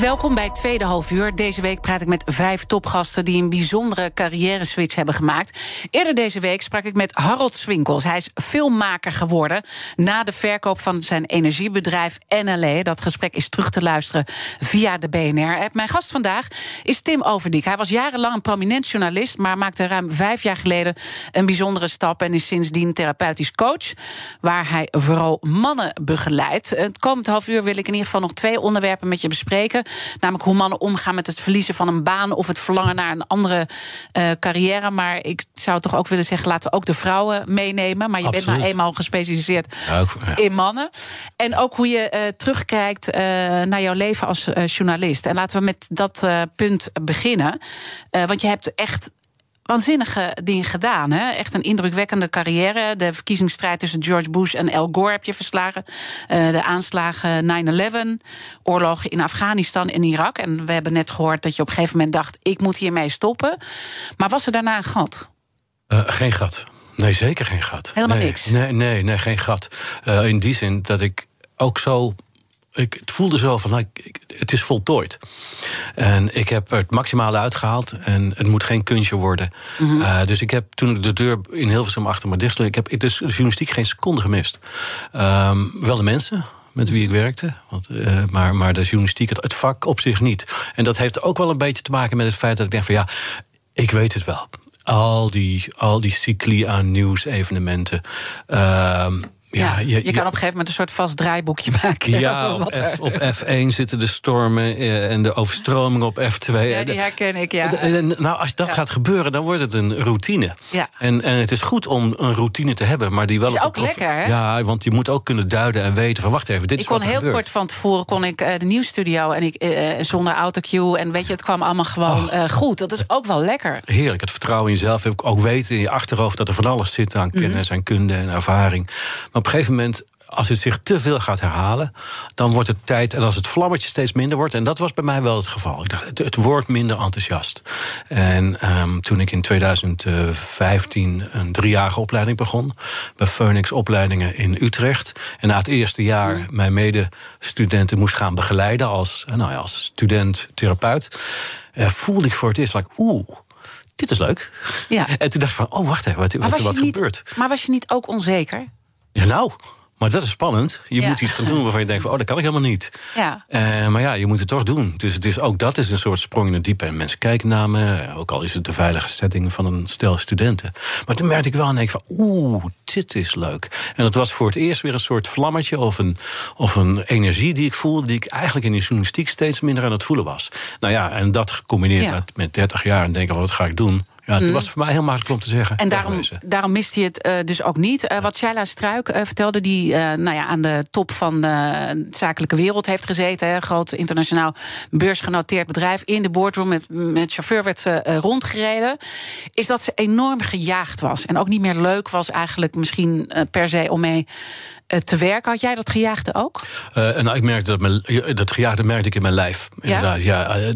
Welkom bij tweede half uur. Deze week praat ik met vijf topgasten die een bijzondere carrière-switch hebben gemaakt. Eerder deze week sprak ik met Harold Swinkels. Hij is filmmaker geworden na de verkoop van zijn energiebedrijf NLE. Dat gesprek is terug te luisteren via de BNR-app. Mijn gast vandaag is Tim Overdiek. Hij was jarenlang een prominent journalist, maar maakte ruim vijf jaar geleden een bijzondere stap en is sindsdien therapeutisch coach, waar hij vooral mannen begeleidt. Het komend half uur wil ik in ieder geval nog twee onderwerpen met je bespreken. Namelijk hoe mannen omgaan met het verliezen van een baan of het verlangen naar een andere uh, carrière. Maar ik zou toch ook willen zeggen, laten we ook de vrouwen meenemen. Maar je Absoluut. bent nou eenmaal gespecialiseerd Ja, ook, ja. in mannen. En ook hoe je uh, terugkijkt uh, naar jouw leven als journalist. En laten we met dat punt beginnen. want je hebt echt waanzinnige dingen gedaan. Hè? Echt een indrukwekkende carrière. De verkiezingsstrijd tussen George Bush en Al Gore heb je verslagen. Uh, de aanslagen 9-11. Oorlog in Afghanistan en Irak. En we hebben net gehoord dat je op een gegeven moment dacht... ik moet hiermee stoppen. Maar was er daarna een gat? Uh, geen gat. Nee, zeker geen gat. Helemaal nee, niks? Nee, nee, nee, geen gat. Uh, in die zin dat ik ook zo ik, het voelde zo van, nou, ik, het is voltooid. En ik heb er het maximale uitgehaald. En het moet geen kunstje worden. Mm -hmm. uh, dus ik heb toen de deur in Hilversum achter me dicht ik heb de journalistiek geen seconde gemist. Um, wel de mensen, met wie ik werkte. Want, uh, maar, maar de journalistiek, het, het vak op zich niet. En dat heeft ook wel een beetje te maken met het feit dat ik denk van... ja, ik weet het wel. Al die, al die cycli aan nieuwsevenementen... Uh, ja, je, je, kan op een gegeven moment een soort vast draaiboekje maken. Ja, op, F, op F1 zitten de stormen en de overstroming op F2. Ja, die herken ik, ja. Nou, als dat ja. gaat gebeuren, dan wordt het een routine. Ja. En, en het is goed om een routine te hebben, maar die wel... is ook lekker, hè? Ja, want je moet ook kunnen duiden en weten van... wacht even, dit ik is wat kon heel kort van tevoren kon ik uh, de nieuwsstudio... en ik uh, zonder autocue en weet je, het kwam allemaal gewoon oh. uh, goed. Dat is ook wel lekker. Heerlijk, het vertrouwen in jezelf. Ook weten in je achterhoofd dat er van alles zit aan kennis mm -hmm. en kunde en ervaring. Maar een gegeven moment als het zich te veel gaat herhalen, dan wordt het tijd. En als het vlammetje steeds minder wordt, en dat was bij mij wel het geval. Ik dacht, het, het wordt minder enthousiast. En um, toen ik in 2015 een driejarige opleiding begon, bij Phoenix Opleidingen in Utrecht. En na het eerste jaar mijn medestudenten moest gaan begeleiden als, nou ja, als student-therapeut, uh, voelde ik voor het eerst, like, oeh dit is leuk. Ja. En toen dacht ik van, oh, wacht even, wat, wat, wat niet, gebeurt? Maar was je niet ook onzeker? Ja, nou, maar dat is spannend. Je Ja. moet iets gaan doen waarvan je denkt van, oh, dat kan ik helemaal niet. Ja. Eh, maar ja, je moet het toch doen. Dus het is, ook dat is een soort sprong in het diepe. En mensen kijken naar me, ook al is het de veilige setting van een stel studenten. Maar toen merkte ik wel en denk van, oeh, dit is leuk. En dat was voor het eerst weer een soort vlammetje of een, of een energie die ik voelde... die ik eigenlijk in de journalistiek steeds minder aan het voelen was. Nou ja, en dat gecombineerd Ja. met, met 30 jaar en denken, wat ga ik doen? Ja, het was voor mij heel makkelijk om te zeggen. En daarom, daarom miste je het eh, dus ook niet. Eh, wat Shaila Struik eh, vertelde, die nou ja, aan de top van de zakelijke wereld heeft gezeten. Hè, groot internationaal beursgenoteerd bedrijf. In de boardroom met, met chauffeur werd ze rondgereden. Is dat ze enorm gejaagd was. En ook niet meer leuk was eigenlijk misschien per se om mee te werken. Had jij dat gejaagde ook? nou, ik merkte dat, mijn, dat gejaagde merkte ik in mijn lijf. Ja? Inderdaad, ja.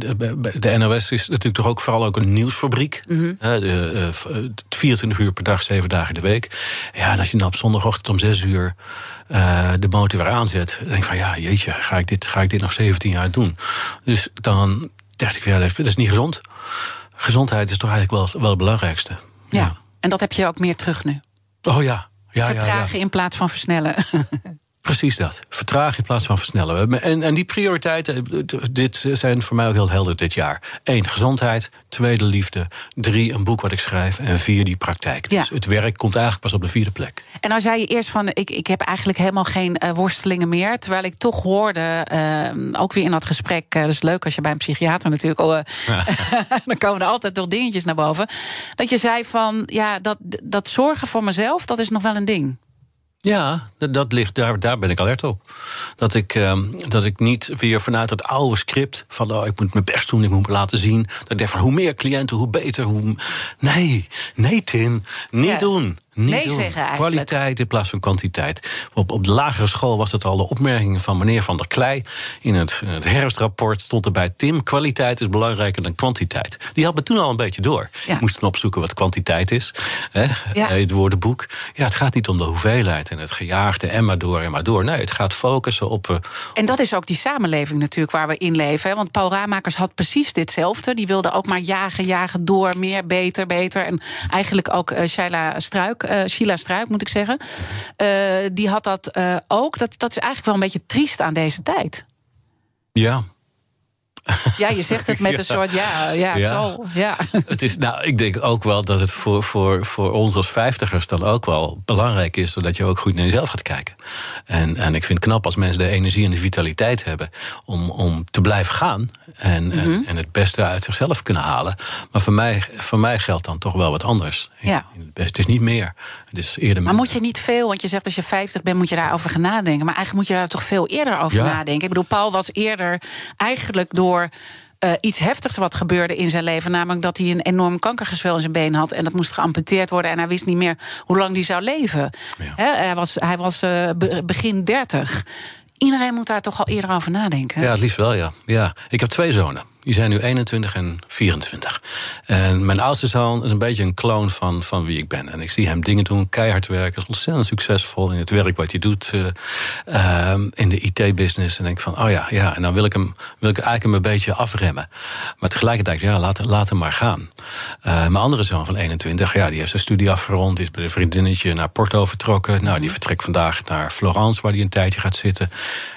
De NOS is natuurlijk toch ook vooral ook een nieuwsfabriek. Mm -hmm. 24 uur per dag, 7 dagen in de week. Ja, en als je dan op zondagochtend om 6 uur de motor weer aanzet, dan denk ik van ja, jeetje, ga ik dit, ga ik dit nog 17 jaar doen? Dus dan dacht ik, ja, dat is niet gezond. Gezondheid is toch eigenlijk wel, wel het belangrijkste. Ja. en dat heb je ook meer terug nu. Oh ja. Vertragen in plaats van versnellen. Precies dat. Vertragen in plaats van versnellen. En, en die prioriteiten, dit zijn voor mij ook heel helder dit jaar. Eén, gezondheid. Tweede, liefde. Drie, een boek wat ik schrijf. En vier, die praktijk. Ja. Dus het werk komt eigenlijk pas op de vierde plek. En nou zei je eerst van, ik, ik heb eigenlijk helemaal geen uh, worstelingen meer. Terwijl ik toch hoorde, uh, ook weer in dat gesprek... Uh, dat is leuk als je bij een psychiater natuurlijk... Oh, dan komen er altijd toch dingetjes naar boven. Dat je zei van, ja, dat, dat zorgen voor mezelf, dat is nog wel een ding. Ja, dat, ligt, daar, daar ben ik alert op. Dat ik, uh, dat ik niet weer vanuit het oude script van oh, ik moet mijn best doen, ik moet me laten zien. Dat ik denk van hoe meer cliënten, hoe beter. Hoe... Nee, nee, Tim, niet ja. doen. Niet nee doen. zeggen eigenlijk. Kwaliteit in plaats van kwantiteit. Op, op de lagere school was het al de opmerking van meneer Van der Klei. In het, het herfstrapport stond erbij... Tim, kwaliteit is belangrijker dan kwantiteit. Die had me toen al een beetje door. Ja. Ik moest dan opzoeken wat kwantiteit is. Hè, ja. Het woordenboek. Ja, het gaat niet om de hoeveelheid en het gejaagde en maar door en maar door. Nee, het gaat focussen op... Uh, en dat is ook die samenleving natuurlijk waar we in leven. Hè? Want Paul Ramakers had precies ditzelfde. Die wilde ook maar jagen, jagen door, meer, beter, beter. En eigenlijk ook uh, Shaila Struik uh, Sheila Struik moet ik zeggen. Uh, die had dat uh, ook. Dat, dat is eigenlijk wel een beetje triest aan deze tijd. Ja, ja, je zegt het met een soort ja, ja, het ja. zal. Ja. Het is, nou, ik denk ook wel dat het voor, voor, voor ons als vijftigers dan ook wel belangrijk is, zodat je ook goed naar jezelf gaat kijken. En, en ik vind het knap als mensen de energie en de vitaliteit hebben om, om te blijven gaan en, mm -hmm. en, en, het beste uit zichzelf kunnen halen. Maar voor mij, voor mij geldt dan toch wel wat anders. Ja. Het is niet meer. Het is eerder maar moet je niet veel, want je zegt als je 50 bent, moet je daarover gaan nadenken. Maar eigenlijk moet je daar toch veel eerder over ja. nadenken. Ik bedoel, Paul was eerder eigenlijk door. Uh, iets heftigs wat gebeurde in zijn leven. Namelijk dat hij een enorm kankergezwel in zijn been had. En dat moest geamputeerd worden. En hij wist niet meer hoe lang hij zou leven. Ja. He, hij was, hij was uh, begin 30. Iedereen moet daar toch al eerder over nadenken. Ja, het liefst wel, ja. ja. Ik heb twee zonen. Die zijn nu 21 en 24. En mijn oudste zoon is een beetje een kloon van, van wie ik ben. En ik zie hem dingen doen, keihard werken. Is ontzettend succesvol in het werk wat hij doet. Uh, uh, in de IT-business. En denk van, oh ja, ja. En dan wil ik hem, wil ik eigenlijk hem een beetje afremmen. Maar tegelijkertijd, ja, laat, laat hem maar gaan. Uh, mijn andere zoon van 21, ja, die heeft zijn studie afgerond. Is bij een vriendinnetje naar Porto vertrokken. Nou, die vertrekt vandaag naar Florence, waar hij een tijdje gaat zitten.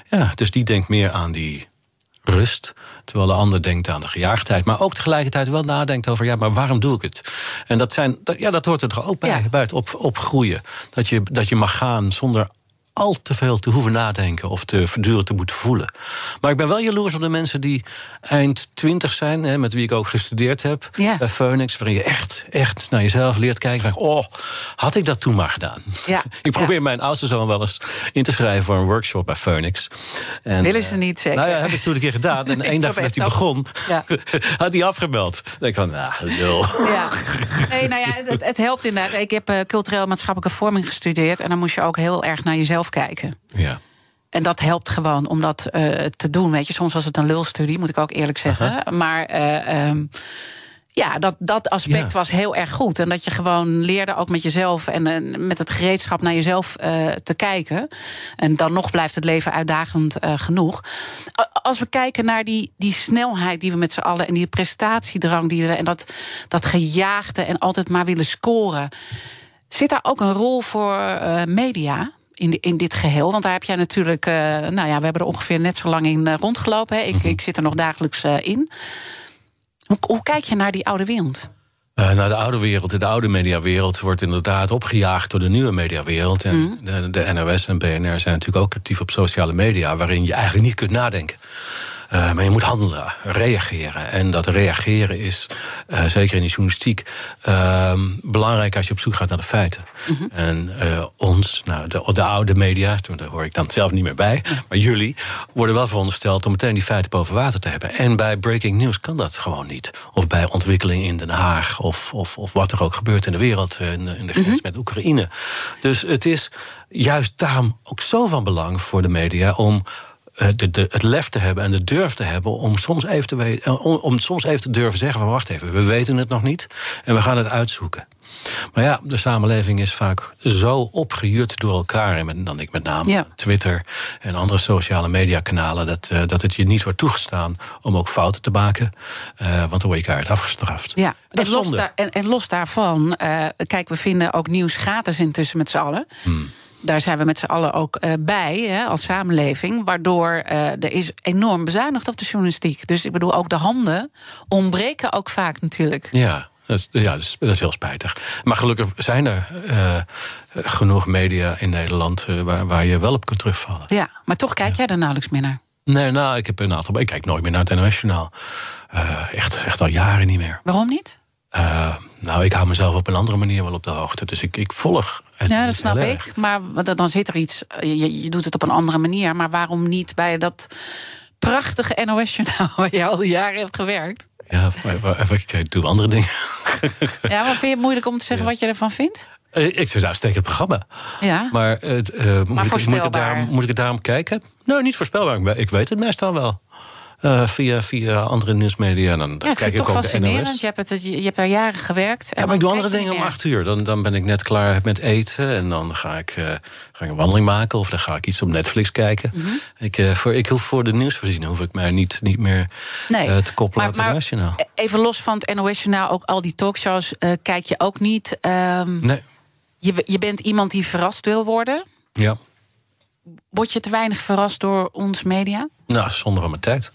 Ja, dus die denkt meer aan die rust. Terwijl de ander denkt aan de gejaagdheid. Maar ook tegelijkertijd wel nadenkt over, ja, maar waarom doe ik het? En dat, zijn, dat, ja, dat hoort er toch ook bij, ja. bij het op, opgroeien. Dat je, dat je mag gaan zonder al te veel te hoeven nadenken of te voortdurend te moeten voelen. Maar ik ben wel jaloers op de mensen die eind twintig zijn, hè, met wie ik ook gestudeerd heb ja. bij Phoenix, waarin je echt, echt naar jezelf leert kijken. Van, oh, had ik dat toen maar gedaan? Ja. ik probeer ja. mijn oudste zoon wel eens in te schrijven voor een workshop bij Phoenix. En, Willen ze niet zeker? Nou ja, heb ik toen een keer gedaan. En één dag voordat hij begon, had hij afgemeld. Dan denk ik van, nou, nul. Ja. Nee, nou ja, het, het helpt inderdaad. Ik heb uh, cultureel maatschappelijke vorming gestudeerd. En dan moest je ook heel erg naar jezelf kijken. Ja. En dat helpt gewoon om dat uh, te doen. Weet je, soms was het een lulstudie, moet ik ook eerlijk zeggen. Maar uh, um, ja, dat, dat aspect ja. was heel erg goed. En dat je gewoon leerde ook met jezelf en met het gereedschap naar jezelf uh, te kijken. En dan nog blijft het leven uitdagend uh, genoeg. Als we kijken naar die, die snelheid die we met z'n allen en die prestatiedrang die we en dat, dat gejaagde en altijd maar willen scoren. Zit daar ook een rol voor media? In, de, in dit geheel? Want daar heb jij natuurlijk, uh, nou ja, we hebben er ongeveer net zo lang in uh, rondgelopen. Hè. Ik, mm -hmm. ik zit er nog dagelijks uh, in. Hoe, hoe, kijk je naar die oude wereld? Uh, nou, de oude wereld, de oude mediawereld wordt inderdaad opgejaagd door de nieuwe mediawereld. En mm. de, de, NOS en BNR zijn natuurlijk ook actief op sociale media, waarin je eigenlijk niet kunt nadenken. Uh, maar je moet handelen, reageren. En dat reageren is, uh, zeker in de journalistiek, uh, belangrijk als je op zoek gaat naar de feiten. Mm -hmm. En ons, nou, de, de, oude media, daar hoor ik dan zelf niet meer bij, maar jullie worden wel verondersteld om meteen die feiten boven water te hebben. En bij breaking news kan dat gewoon niet. Of bij ontwikkeling in Den Haag, of, of, of wat er ook gebeurt in de wereld, in, in de grens mm -hmm. met Oekraïne. Dus het is juist daarom ook zo van belang voor de media om eh, de, de, het lef te hebben en de durf te hebben om soms, even te weten, eh, om, om soms even te durven zeggen van wacht even, we weten het nog niet en we gaan het uitzoeken. Maar ja, de samenleving is vaak zo opgejut door elkaar. En dan ik met name ja. Twitter en andere sociale mediakanalen. Dat, uh, dat het je niet wordt toegestaan om ook fouten te maken. Uh, want dan word je keihard afgestraft. Ja, en los, daar, en, en los, daarvan. Uh, kijk, we vinden ook nieuws gratis intussen met z'n allen. Hmm daar zijn we met z'n allen ook uh, bij hè, als samenleving. Waardoor uh, er is enorm bezuinigd op de journalistiek. Dus ik bedoel, ook de handen ontbreken ook vaak natuurlijk. Ja. Dat is, ja, dat is, dat is heel spijtig. Maar gelukkig zijn er uh, genoeg media in Nederland waar, waar je wel op kunt terugvallen. Ja, maar toch kijk jij er nauwelijks meer naar? Nee, nou, ik heb een aantal. Ik kijk nooit meer naar het NOS-journaal. echt, echt al jaren niet meer. Waarom niet? Uh, nou, ik hou mezelf op een andere manier wel op de hoogte. Dus ik, ik volg. Ja, dat snap ik. Maar dan zit er iets. Je, je doet het op een andere manier. Maar waarom niet bij dat prachtige NOS-journaal waar je al die jaren hebt gewerkt? Ja, ik doe andere dingen. Ja, maar vind je het moeilijk om te zeggen ja. wat je ervan vindt? Ik vind het uitstekend programma. Ja. Maar, uh, maar moet, ik, moet, ik daarom, moet ik het daarom kijken? Nou, niet voorspelbaar. Ik weet het meestal wel. Uh, via, via andere nieuwsmedia. Dan, ja, ik kijk ik ook toch fascinerend. Je hebt, het, je hebt er jaren gewerkt. Ja, maar ik doe andere dingen om acht uur. Dan, dan ben ik net klaar met eten. En dan ga ik, uh, ga ik een wandeling maken. Of dan ga ik iets op Netflix kijken. Mm -hmm. ik, uh, voor, ik hoef voor de nieuwsvoorziening hoef ik mij niet, niet meer nee. te koppelen maar, aan het NOS-journaal. Even los van het NOS-journaal, ook al die talkshows kijk je ook niet. Um, nee. Je, je bent iemand die verrast wil worden. Ja. Word je te weinig verrast door ons media? Nou, zonder mijn tijd.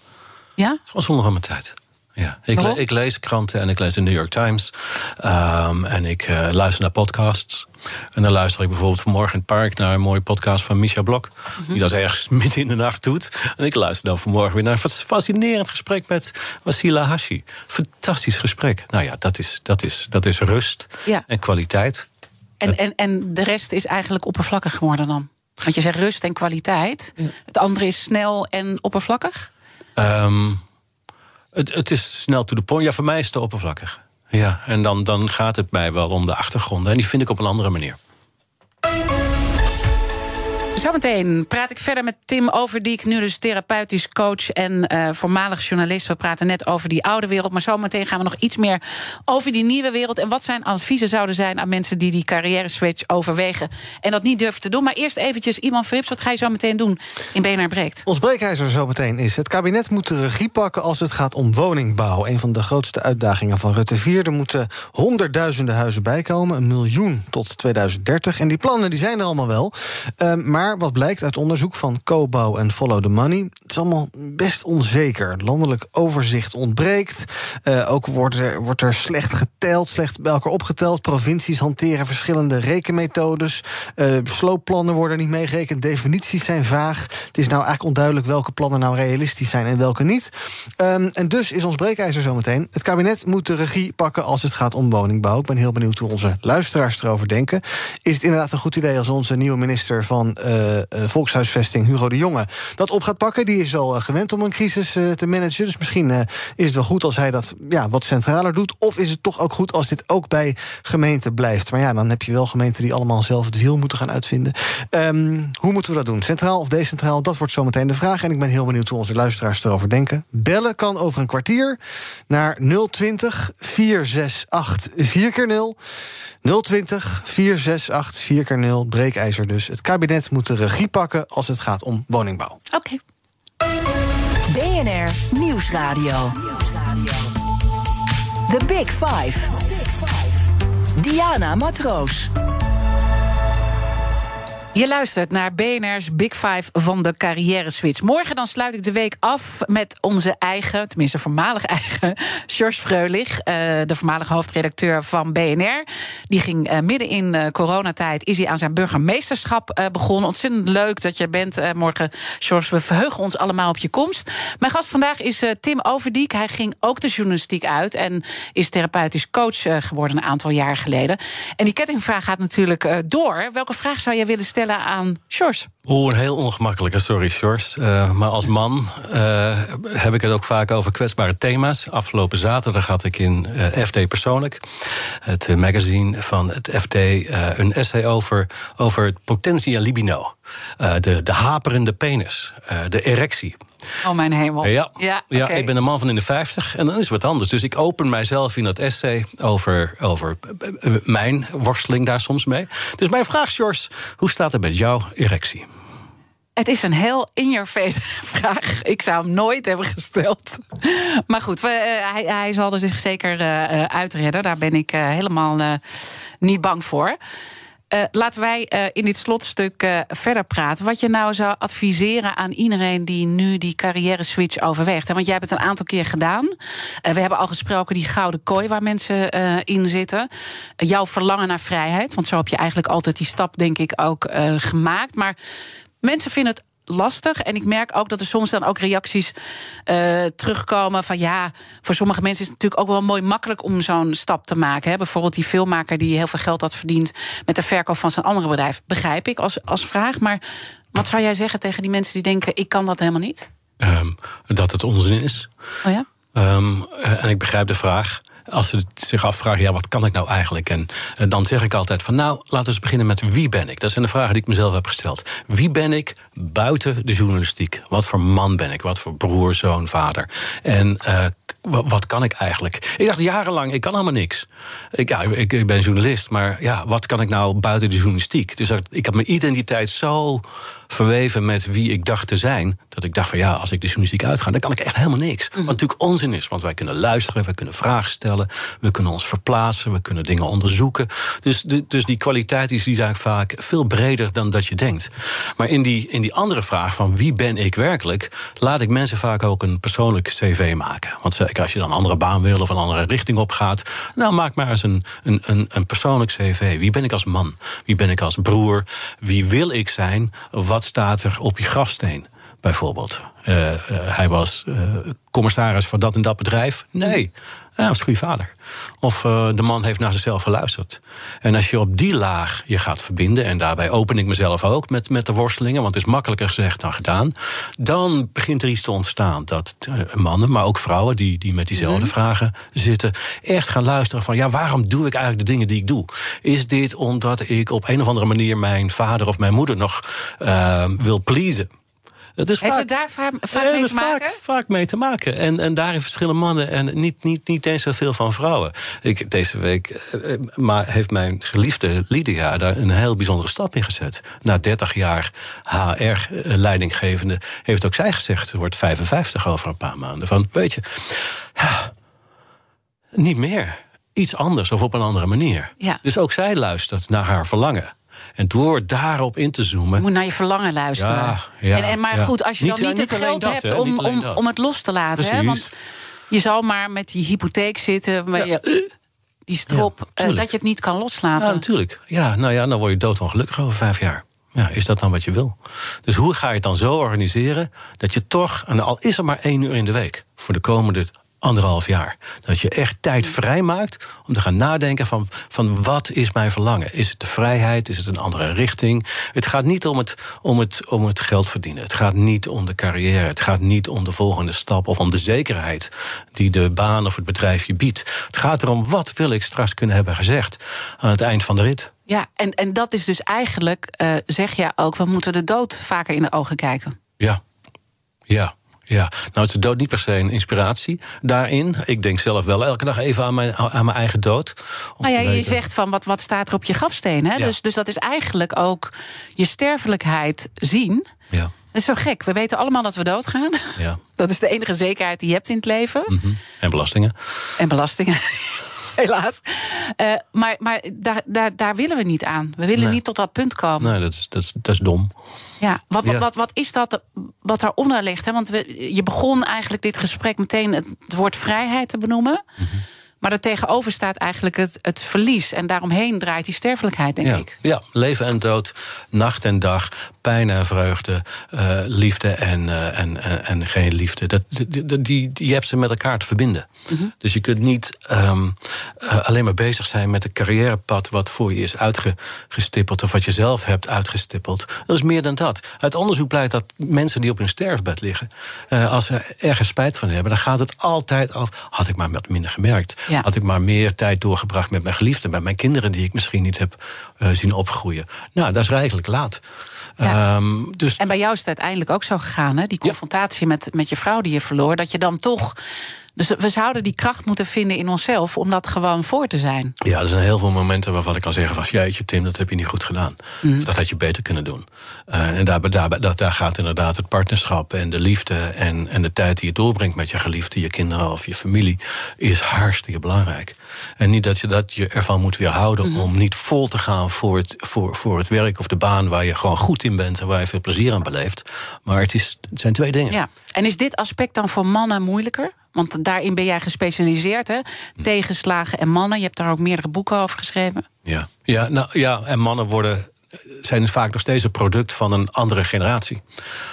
Ja? Het was zonder mijn tijd. Ja, ik, le ik, lees kranten en ik lees de New York Times. Um, en ik uh, luister naar podcasts. En dan luister ik bijvoorbeeld vanmorgen in het park naar een mooie podcast van Misha Blok. Mm -hmm. Die dat ergens midden in de nacht doet. En ik luister dan vanmorgen weer naar een fascinerend gesprek met Wasila Hashi. Fantastisch gesprek. Nou ja, dat is, dat is, dat is rust ja. en kwaliteit. En, en, en de rest is eigenlijk oppervlakkig geworden dan? Want je zegt rust en kwaliteit. Ja. Het andere is snel en oppervlakkig? Um, het, het, is snel to the point. Ja, voor mij is het oppervlakkig. Ja, en dan, dan gaat het mij wel om de achtergronden. En die vind ik op een andere manier. Zometeen praat ik verder met Tim Overdiek, nu dus therapeutisch coach en uh, voormalig journalist. We praten net over die oude wereld, maar zometeen gaan we nog iets meer over die nieuwe wereld. En wat zijn adviezen zouden zijn aan mensen die die carrière switch overwegen en dat niet durven te doen. Maar eerst eventjes, Iman Frips, wat ga je zo meteen doen in BNR Breekt? Ons breekijzer zometeen is: het kabinet moet de regie pakken als het gaat om woningbouw. Een van de grootste uitdagingen van Rutte 4. Er moeten honderdduizenden huizen bijkomen, een miljoen tot 2030. En die plannen die zijn er allemaal wel. Uh, maar wat blijkt uit onderzoek van Cobouw en Follow the Money... het is allemaal best onzeker. Landelijk overzicht ontbreekt. Uh, ook wordt er, wordt er slecht geteld, slecht bij elkaar opgeteld. Provincies hanteren verschillende rekenmethodes. Uh, sloopplannen worden niet meegerekend. Definities zijn vaag. Het is nou eigenlijk onduidelijk welke plannen nou realistisch zijn en welke niet. Um, en dus is ons breekijzer zometeen. Het kabinet moet de regie pakken als het gaat om woningbouw. Ik ben heel benieuwd hoe onze luisteraars erover denken. Is het inderdaad een goed idee als onze nieuwe minister van... Uh, volkshuisvesting, Hugo de Jonge, dat op gaat pakken. Die is al uh, gewend om een crisis te managen. Dus misschien is het wel goed als hij dat ja, wat centraler doet. Of is het toch ook goed als dit ook bij gemeenten blijft? Maar ja, dan heb je wel gemeenten die allemaal zelf het wiel moeten gaan uitvinden. Um, hoe moeten we dat doen? Centraal of decentraal? Dat wordt zometeen de vraag. En ik ben heel benieuwd hoe onze luisteraars erover denken. Bellen kan over een kwartier naar 020 468 4 keer 0 020 468 4 keer 0 breekijzer dus. Het kabinet moet de regie pakken als het gaat om woningbouw. Oké. Okay. BNR Nieuwsradio. The Big Five. Diana Matroos. Je luistert naar BNR's Big Five van de Carrière Switch. Morgen dan sluit ik de week af met onze eigen, tenminste voormalig eigen, George Freulich, eh, de voormalige hoofdredacteur van BNR. Die ging uh, midden in uh, coronatijd, is hij aan zijn burgemeesterschap begonnen. Ontzettend leuk dat je bent morgen, George. We verheugen ons allemaal op je komst. Mijn gast vandaag is Tim Overdiek. Hij ging ook de journalistiek uit en is therapeutisch coach geworden een aantal jaar geleden. En die kettingvraag gaat natuurlijk door. Welke vraag zou jij willen stellen? Aan Sjors? Oeh, een heel ongemakkelijke, sorry Sjors. Uh, maar als man uh, heb ik het ook vaak over kwetsbare thema's. Afgelopen zaterdag had ik in uh, FD Persoonlijk, het magazine van het FD, een essay over, over het potentia libido. De, de haperende penis, de erectie. Oh, mijn hemel. Ja, ja, ja ik ben een man van in de 50 en dan is het wat anders. Dus ik open mijzelf in dat essay over, over mijn worsteling daar soms mee. Dus mijn vraag, George, hoe staat het met jouw erectie? Het is een heel in-your-face vraag. Ik zou hem nooit hebben gesteld. Maar goed, we, uh, hij, hij, zal er zich zeker uh, uitredden. Daar ben ik uh, helemaal niet bang voor. Uh, laten wij uh, in dit slotstuk uh, verder praten. Wat je nou zou adviseren aan iedereen die nu die carrière switch overweegt. Want jij hebt het een aantal keer gedaan. we hebben al gesproken die gouden kooi waar mensen in zitten. jouw verlangen naar vrijheid. Want zo heb je eigenlijk altijd die stap, denk ik, ook gemaakt. Maar mensen vinden het lastig. En ik merk ook dat er soms dan ook reacties uh, terugkomen van ja, voor sommige mensen is het natuurlijk ook wel mooi makkelijk om zo'n stap te maken. Hè. Bijvoorbeeld die filmmaker die heel veel geld had verdiend met de verkoop van zijn andere bedrijf. Begrijp ik als, als vraag. Maar wat zou jij zeggen tegen die mensen die denken: ik kan dat helemaal niet? Um, dat het onzin is. Oh ja? Um, en ik begrijp de vraag als ze zich afvragen, ja, wat kan ik nou eigenlijk? En, dan zeg ik altijd van, nou, laten we beginnen met wie ben ik? Dat zijn de vragen die ik mezelf heb gesteld. Wie ben ik buiten de journalistiek? Wat voor man ben ik? Wat voor broer, zoon, vader? En uh, wat kan ik eigenlijk? Ik dacht jarenlang, ik kan helemaal niks. Ik, ja, ik, ik, ben journalist, maar ja, wat kan ik nou buiten de journalistiek? Dus ik heb mijn identiteit zo verweven met wie ik dacht te zijn. Dat ik dacht van ja, als ik de journalistiek uitga, dan kan ik echt helemaal niks. Wat mhm. natuurlijk onzin is, want wij kunnen luisteren, we kunnen vragen stellen, we kunnen ons verplaatsen, we kunnen dingen onderzoeken. Dus, dus die kwaliteit is die eigenlijk vaak veel breder dan dat je denkt. Maar in die, in die andere vraag van wie ben ik werkelijk, laat ik mensen vaak ook een persoonlijk cv maken. Want als je dan een andere baan wil of een andere richting op gaat, nou maak maar eens een, een, een, een persoonlijk cv. Wie ben ik als man? Wie ben ik als broer? Wie wil ik zijn? Wat wat staat er op je grafsteen? Bijvoorbeeld. Uh, uh, hij was uh, commissaris voor dat en dat bedrijf. Nee, hij was een goede vader. Of de man heeft naar zichzelf geluisterd. En als je op die laag je gaat verbinden, en daarbij open ik mezelf ook met, met de worstelingen, want het is makkelijker gezegd dan gedaan, dan begint er iets te ontstaan. Dat mannen, maar ook vrouwen die, die met diezelfde mhm. vragen zitten, echt gaan luisteren van ja, waarom doe ik eigenlijk de dingen die ik doe? Is dit omdat ik op een of andere manier mijn vader of mijn moeder nog wil pleasen? Het is Heeft vaak, het daar vaak, mee te maken? Vaak, vaak mee te maken. En, en daarin verschillen mannen en niet, niet, niet eens zoveel van vrouwen. Ik, deze week eh, eh, maar heeft mijn geliefde Lydia daar een heel bijzondere stap in gezet. Na 30 jaar HR-leidinggevende heeft ook zij gezegd... ze wordt 55 over een paar maanden. Van, weet je, niet meer. Iets anders of op een andere manier. Ja. Dus ook zij luistert naar haar verlangen. En door daarop in te zoomen. Je moet naar je verlangen luisteren. Ja, ja, en, en, maar goed, als je dan niet, het geld hebt om, om, om het los te laten. Hè, want je zal maar met die hypotheek zitten. Met je, die strop, uh, dat je het niet kan loslaten. Ja, natuurlijk. Ja, nou ja, dan word je doodongelukkig over vijf jaar. Ja, is dat dan wat je wil? Dus hoe ga je het dan zo organiseren dat je toch, en al is er maar één uur in de week, voor de komende anderhalf jaar. Dat je echt tijd vrijmaakt om te gaan nadenken van, van wat is mijn verlangen? Is het de vrijheid? Is het een andere richting? Het gaat niet om het, om het, om het geld verdienen. Het gaat niet om de carrière. Het gaat niet om de volgende stap of om de zekerheid die de baan of het bedrijf je biedt. Het gaat erom wat wil ik straks kunnen hebben gezegd aan het eind van de rit. Ja, en, en dat is dus eigenlijk, uh, zeg je ook, we moeten de dood vaker in de ogen kijken. Ja, ja. Ja, nou is de dood niet per se een inspiratie daarin. Ik denk zelf wel elke dag even aan mijn, aan mijn eigen dood. Nou ja, je zegt van wat, wat staat er op je grafsteen. Hè? Dus, dus dat is eigenlijk ook je sterfelijkheid zien. Ja. Dat is zo gek. We weten allemaal dat we doodgaan. Ja. Dat is de enige zekerheid die je hebt in het leven. Mm -hmm. En belastingen. En belastingen. helaas. Uh, maar maar daar, daar, daar willen we niet aan. We willen niet tot dat punt komen. Nee, dat is, dat is, dat is dom. Ja, wat, wat, wat, wat is dat wat daaronder ligt? Hè? Want we, je begon eigenlijk dit gesprek meteen het, woord vrijheid te benoemen. Mm maar er tegenover staat eigenlijk het, het verlies. En daaromheen draait die sterfelijkheid, denk ik. Ja, leven en dood, nacht en dag, pijn en vreugde, uh, liefde en, uh, en, en, en, geen liefde. Dat, die, die, die, je hebt ze met elkaar te verbinden. Mm -hmm. Dus je kunt niet um, uh, alleen maar bezig zijn met het carrièrepad wat voor je is uitgestippeld of wat je zelf hebt uitgestippeld. Dat is meer dan dat. Uit onderzoek blijkt dat mensen die op hun sterfbed liggen, als ze ergens spijt van hebben, dan gaat het altijd over. Had ik maar wat minder gemerkt. Ja. Had ik maar meer tijd doorgebracht met mijn geliefden, met mijn kinderen die ik misschien niet heb uh, zien opgroeien. Nou, dat is eigenlijk laat. Ja. Um, dus... En bij jou is het uiteindelijk ook zo gegaan, hè? Die confrontatie ja. met, met je vrouw die je verloor, dat je dan toch dus we zouden die kracht moeten vinden in onszelf om dat gewoon voor te zijn. Ja, er zijn heel veel momenten waarvan ik kan zeggen: van, jeetje, Tim, dat heb je niet goed gedaan. Mm. Dat had je beter kunnen doen. Uh, en daar, daar, gaat inderdaad het partnerschap en de liefde en, en de tijd die je doorbrengt met je geliefde, je kinderen of je familie, is hartstikke belangrijk. En niet dat je, dat je ervan moet weerhouden mm -hmm. om niet vol te gaan voor het, voor, voor het werk of de baan waar je gewoon goed in bent en waar je veel plezier aan beleeft. Maar het, is, het zijn twee dingen. Ja. En is dit aspect dan voor mannen moeilijker? Want daarin ben jij gespecialiseerd, hè? Tegenslagen en mannen. Je hebt daar ook meerdere boeken over geschreven. Ja, ja, nou, ja en mannen worden zijn vaak nog steeds een product van een andere generatie.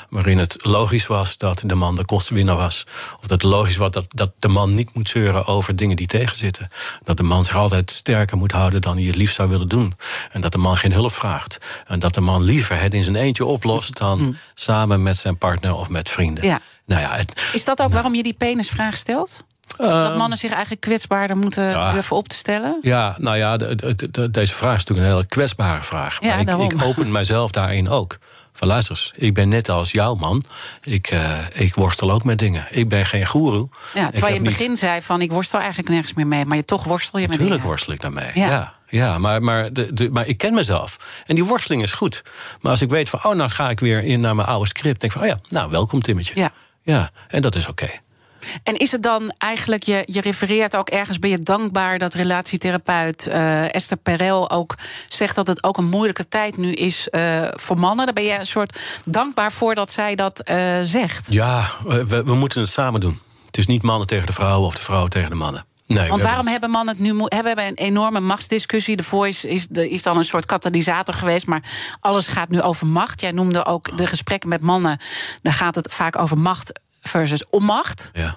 Waarin het logisch was dat de man de kostenwinnaar was. Of dat het logisch was dat, dat de man niet moet zeuren over dingen die tegenzitten. Dat de man zich altijd sterker moet houden dan hij het liefst zou willen doen. En dat de man geen hulp vraagt. En dat de man liever het in zijn eentje oplost dan mm. samen met zijn partner of met vrienden. Ja. Nou ja, Is dat ook waarom je die penisvraag stelt? dat ehm, mannen zich eigenlijk kwetsbaarder moeten ja, durven op te stellen? Ja, nou ja, de, de, de, deze vraag is natuurlijk een hele kwetsbare vraag. Ja, maar ik, ik, open mijzelf daarin ook. Van luister ik ben net als jouw man. Ik, uh, ik worstel ook met dingen. Ik ben geen goeroe. Ja, terwijl je in het begin niet... zei van ik worstel eigenlijk nergens meer mee. Maar je toch worstel je Natuurlijk met dingen. worstel ik daarmee, ja. ja. Ja, maar, maar, de, de, maar ik ken mezelf. En die worsteling is goed. Maar als ik weet van, oh, nou ga ik weer in naar mijn oude script. denk ik van, oh ja, nou, welkom Timmetje. Ja. Ja, en dat is oké. Okay. En is het dan eigenlijk, je, je refereert ook ergens, ben je dankbaar dat relatietherapeut uh, Esther Perel ook zegt dat het ook een moeilijke tijd nu is uh, voor mannen? Daar ben je een soort dankbaar voor dat zij dat uh, zegt? Ja, we, we moeten het samen doen. Het is niet mannen tegen de vrouwen of de vrouwen tegen de mannen. Nee, Want waarom hebben mannen het nu... We hebben een enorme machtsdiscussie. De Voice is, de, is dan een soort katalysator geweest. Maar alles gaat nu over macht. Jij noemde ook de gesprekken met mannen. Daar gaat het vaak over macht versus onmacht. Ja.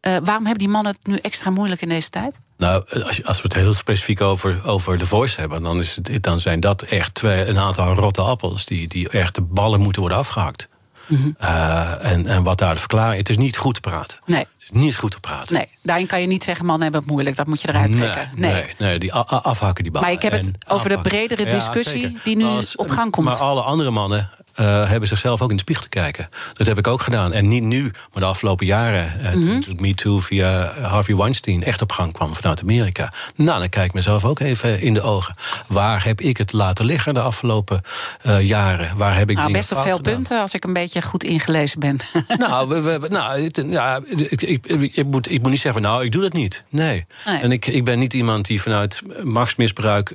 Uh, waarom hebben die mannen het nu extra moeilijk in deze tijd? Nou, als, als we het heel specifiek over, over The Voice hebben... Dan, is het, dan zijn dat echt twee, een aantal rotte appels... die, die echt de ballen moeten worden afgehakt. Mm -hmm. uh, en, en wat daar de verklaring... Het is niet goed te praten. Nee. Is niet goed te praten. Nee, daarin kan je niet zeggen... mannen hebben het moeilijk, dat moet je eruit trekken. Nee, nee. nee, nee die afhaken die ballen. Maar ik heb het over de bredere discussie... Ja, die nu Als, op gang komt. Maar alle andere mannen uh, hebben zichzelf ook in de spiegel te kijken. Dat heb ik ook gedaan. En niet nu, maar de afgelopen jaren. Uh, mm -hmm. Toen Me Too via Harvey Weinstein echt op gang kwam vanuit Amerika. Nou, dan kijk ik mezelf ook even in de ogen. Waar heb ik het laten liggen de afgelopen uh, jaren? Waar heb ik nou, best wel veel gedaan? punten als ik een beetje goed ingelezen ben. nou, we, we, nou het, ja, ik, ik, ik, moet, ik moet niet zeggen, nou, ik doe dat niet. Nee. nee. En ik, ik ben niet iemand die vanuit machtsmisbruik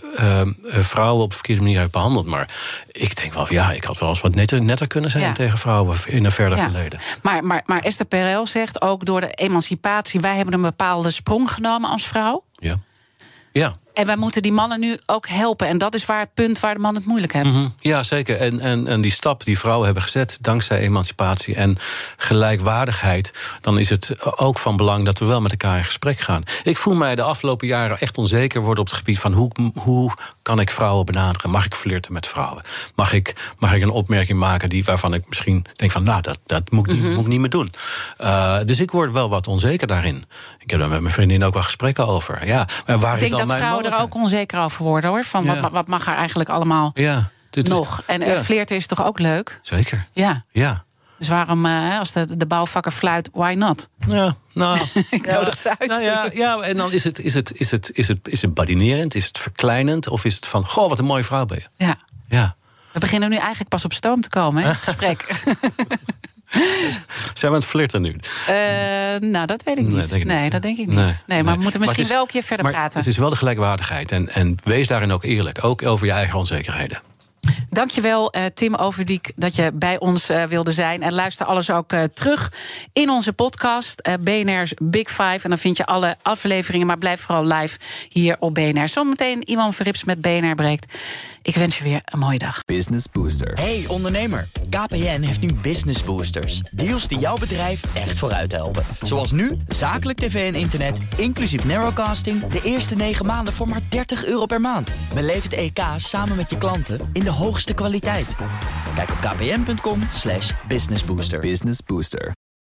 vrouwen op een verkeerde manier heeft behandeld. Maar ik denk wel, ja, ik had wel eens wat netter, netter kunnen zijn ja. tegen vrouwen in een verder ja. verleden. Maar, maar, maar Esther Perel zegt ook door de emancipatie... wij hebben een bepaalde sprong genomen als vrouw. Ja. Ja. En wij moeten die mannen nu ook helpen. En dat is waar het punt waar de man het moeilijk heeft. Mm -hmm. Ja, zeker. En, en, en die stap die vrouwen hebben gezet... dankzij emancipatie en gelijkwaardigheid... dan is het ook van belang dat we wel met elkaar in gesprek gaan. Ik voel mij de afgelopen jaren echt onzeker worden... op het gebied van hoe, hoe kan ik vrouwen benaderen? Mag ik flirten met vrouwen? Mag ik, mag ik een opmerking maken die, waarvan ik misschien denk van... nou, dat, dat moet, ik niet, mm -hmm. moet ik niet meer doen. Uh, dus ik word wel wat onzeker daarin. Ik heb daar met mijn vriendin ook wel gesprekken over. Ja, maar waar ik is dan mijn er ook onzeker over worden, hoor. Van Ja. wat, wat mag er eigenlijk allemaal Ja, dit is- nog? En ja. eh, flirten is toch ook leuk? Zeker. Ja. Ja. Dus waarom, eh, als de, de bouwvakker fluit, why not? Ja, nou, Ik ja, nodig ze uit. Nou ja, ja, en dan is het, is, het, is, het, is, het, is het badinerend, is het verkleinend... of is het van, goh, wat een mooie vrouw ben je. Ja. Ja. We beginnen nu eigenlijk pas op stoom te komen, hè, het gesprek. Zijn we aan het flirten nu? Uh, nou, dat weet ik niet. Nee, denk nee dat denk ik niet. Nee, nee maar we moeten misschien wel een keer verder praten. Het is wel de gelijkwaardigheid. En, en wees daarin ook eerlijk. Ook over je eigen onzekerheden. Dankjewel, uh, Tim Overdiek, dat je bij ons uh, wilde zijn. En luister alles ook uh, terug in onze podcast, BNR's Big Five. En dan vind je alle afleveringen, maar blijf vooral live hier op BNR. Zometeen iemand Verrips met BNR breekt. Ik wens je weer een mooie dag. Business Booster. Hey ondernemer, KPN heeft nu Business Boosters. Deals die jouw bedrijf echt vooruit helpen. Zoals nu, zakelijk tv en internet, inclusief narrowcasting... de eerste 9 maanden voor maar 30 euro per maand. Beleef het EK samen met je klanten in de hoogste kwaliteit. Kijk op kpn.com businessbooster. Business Booster.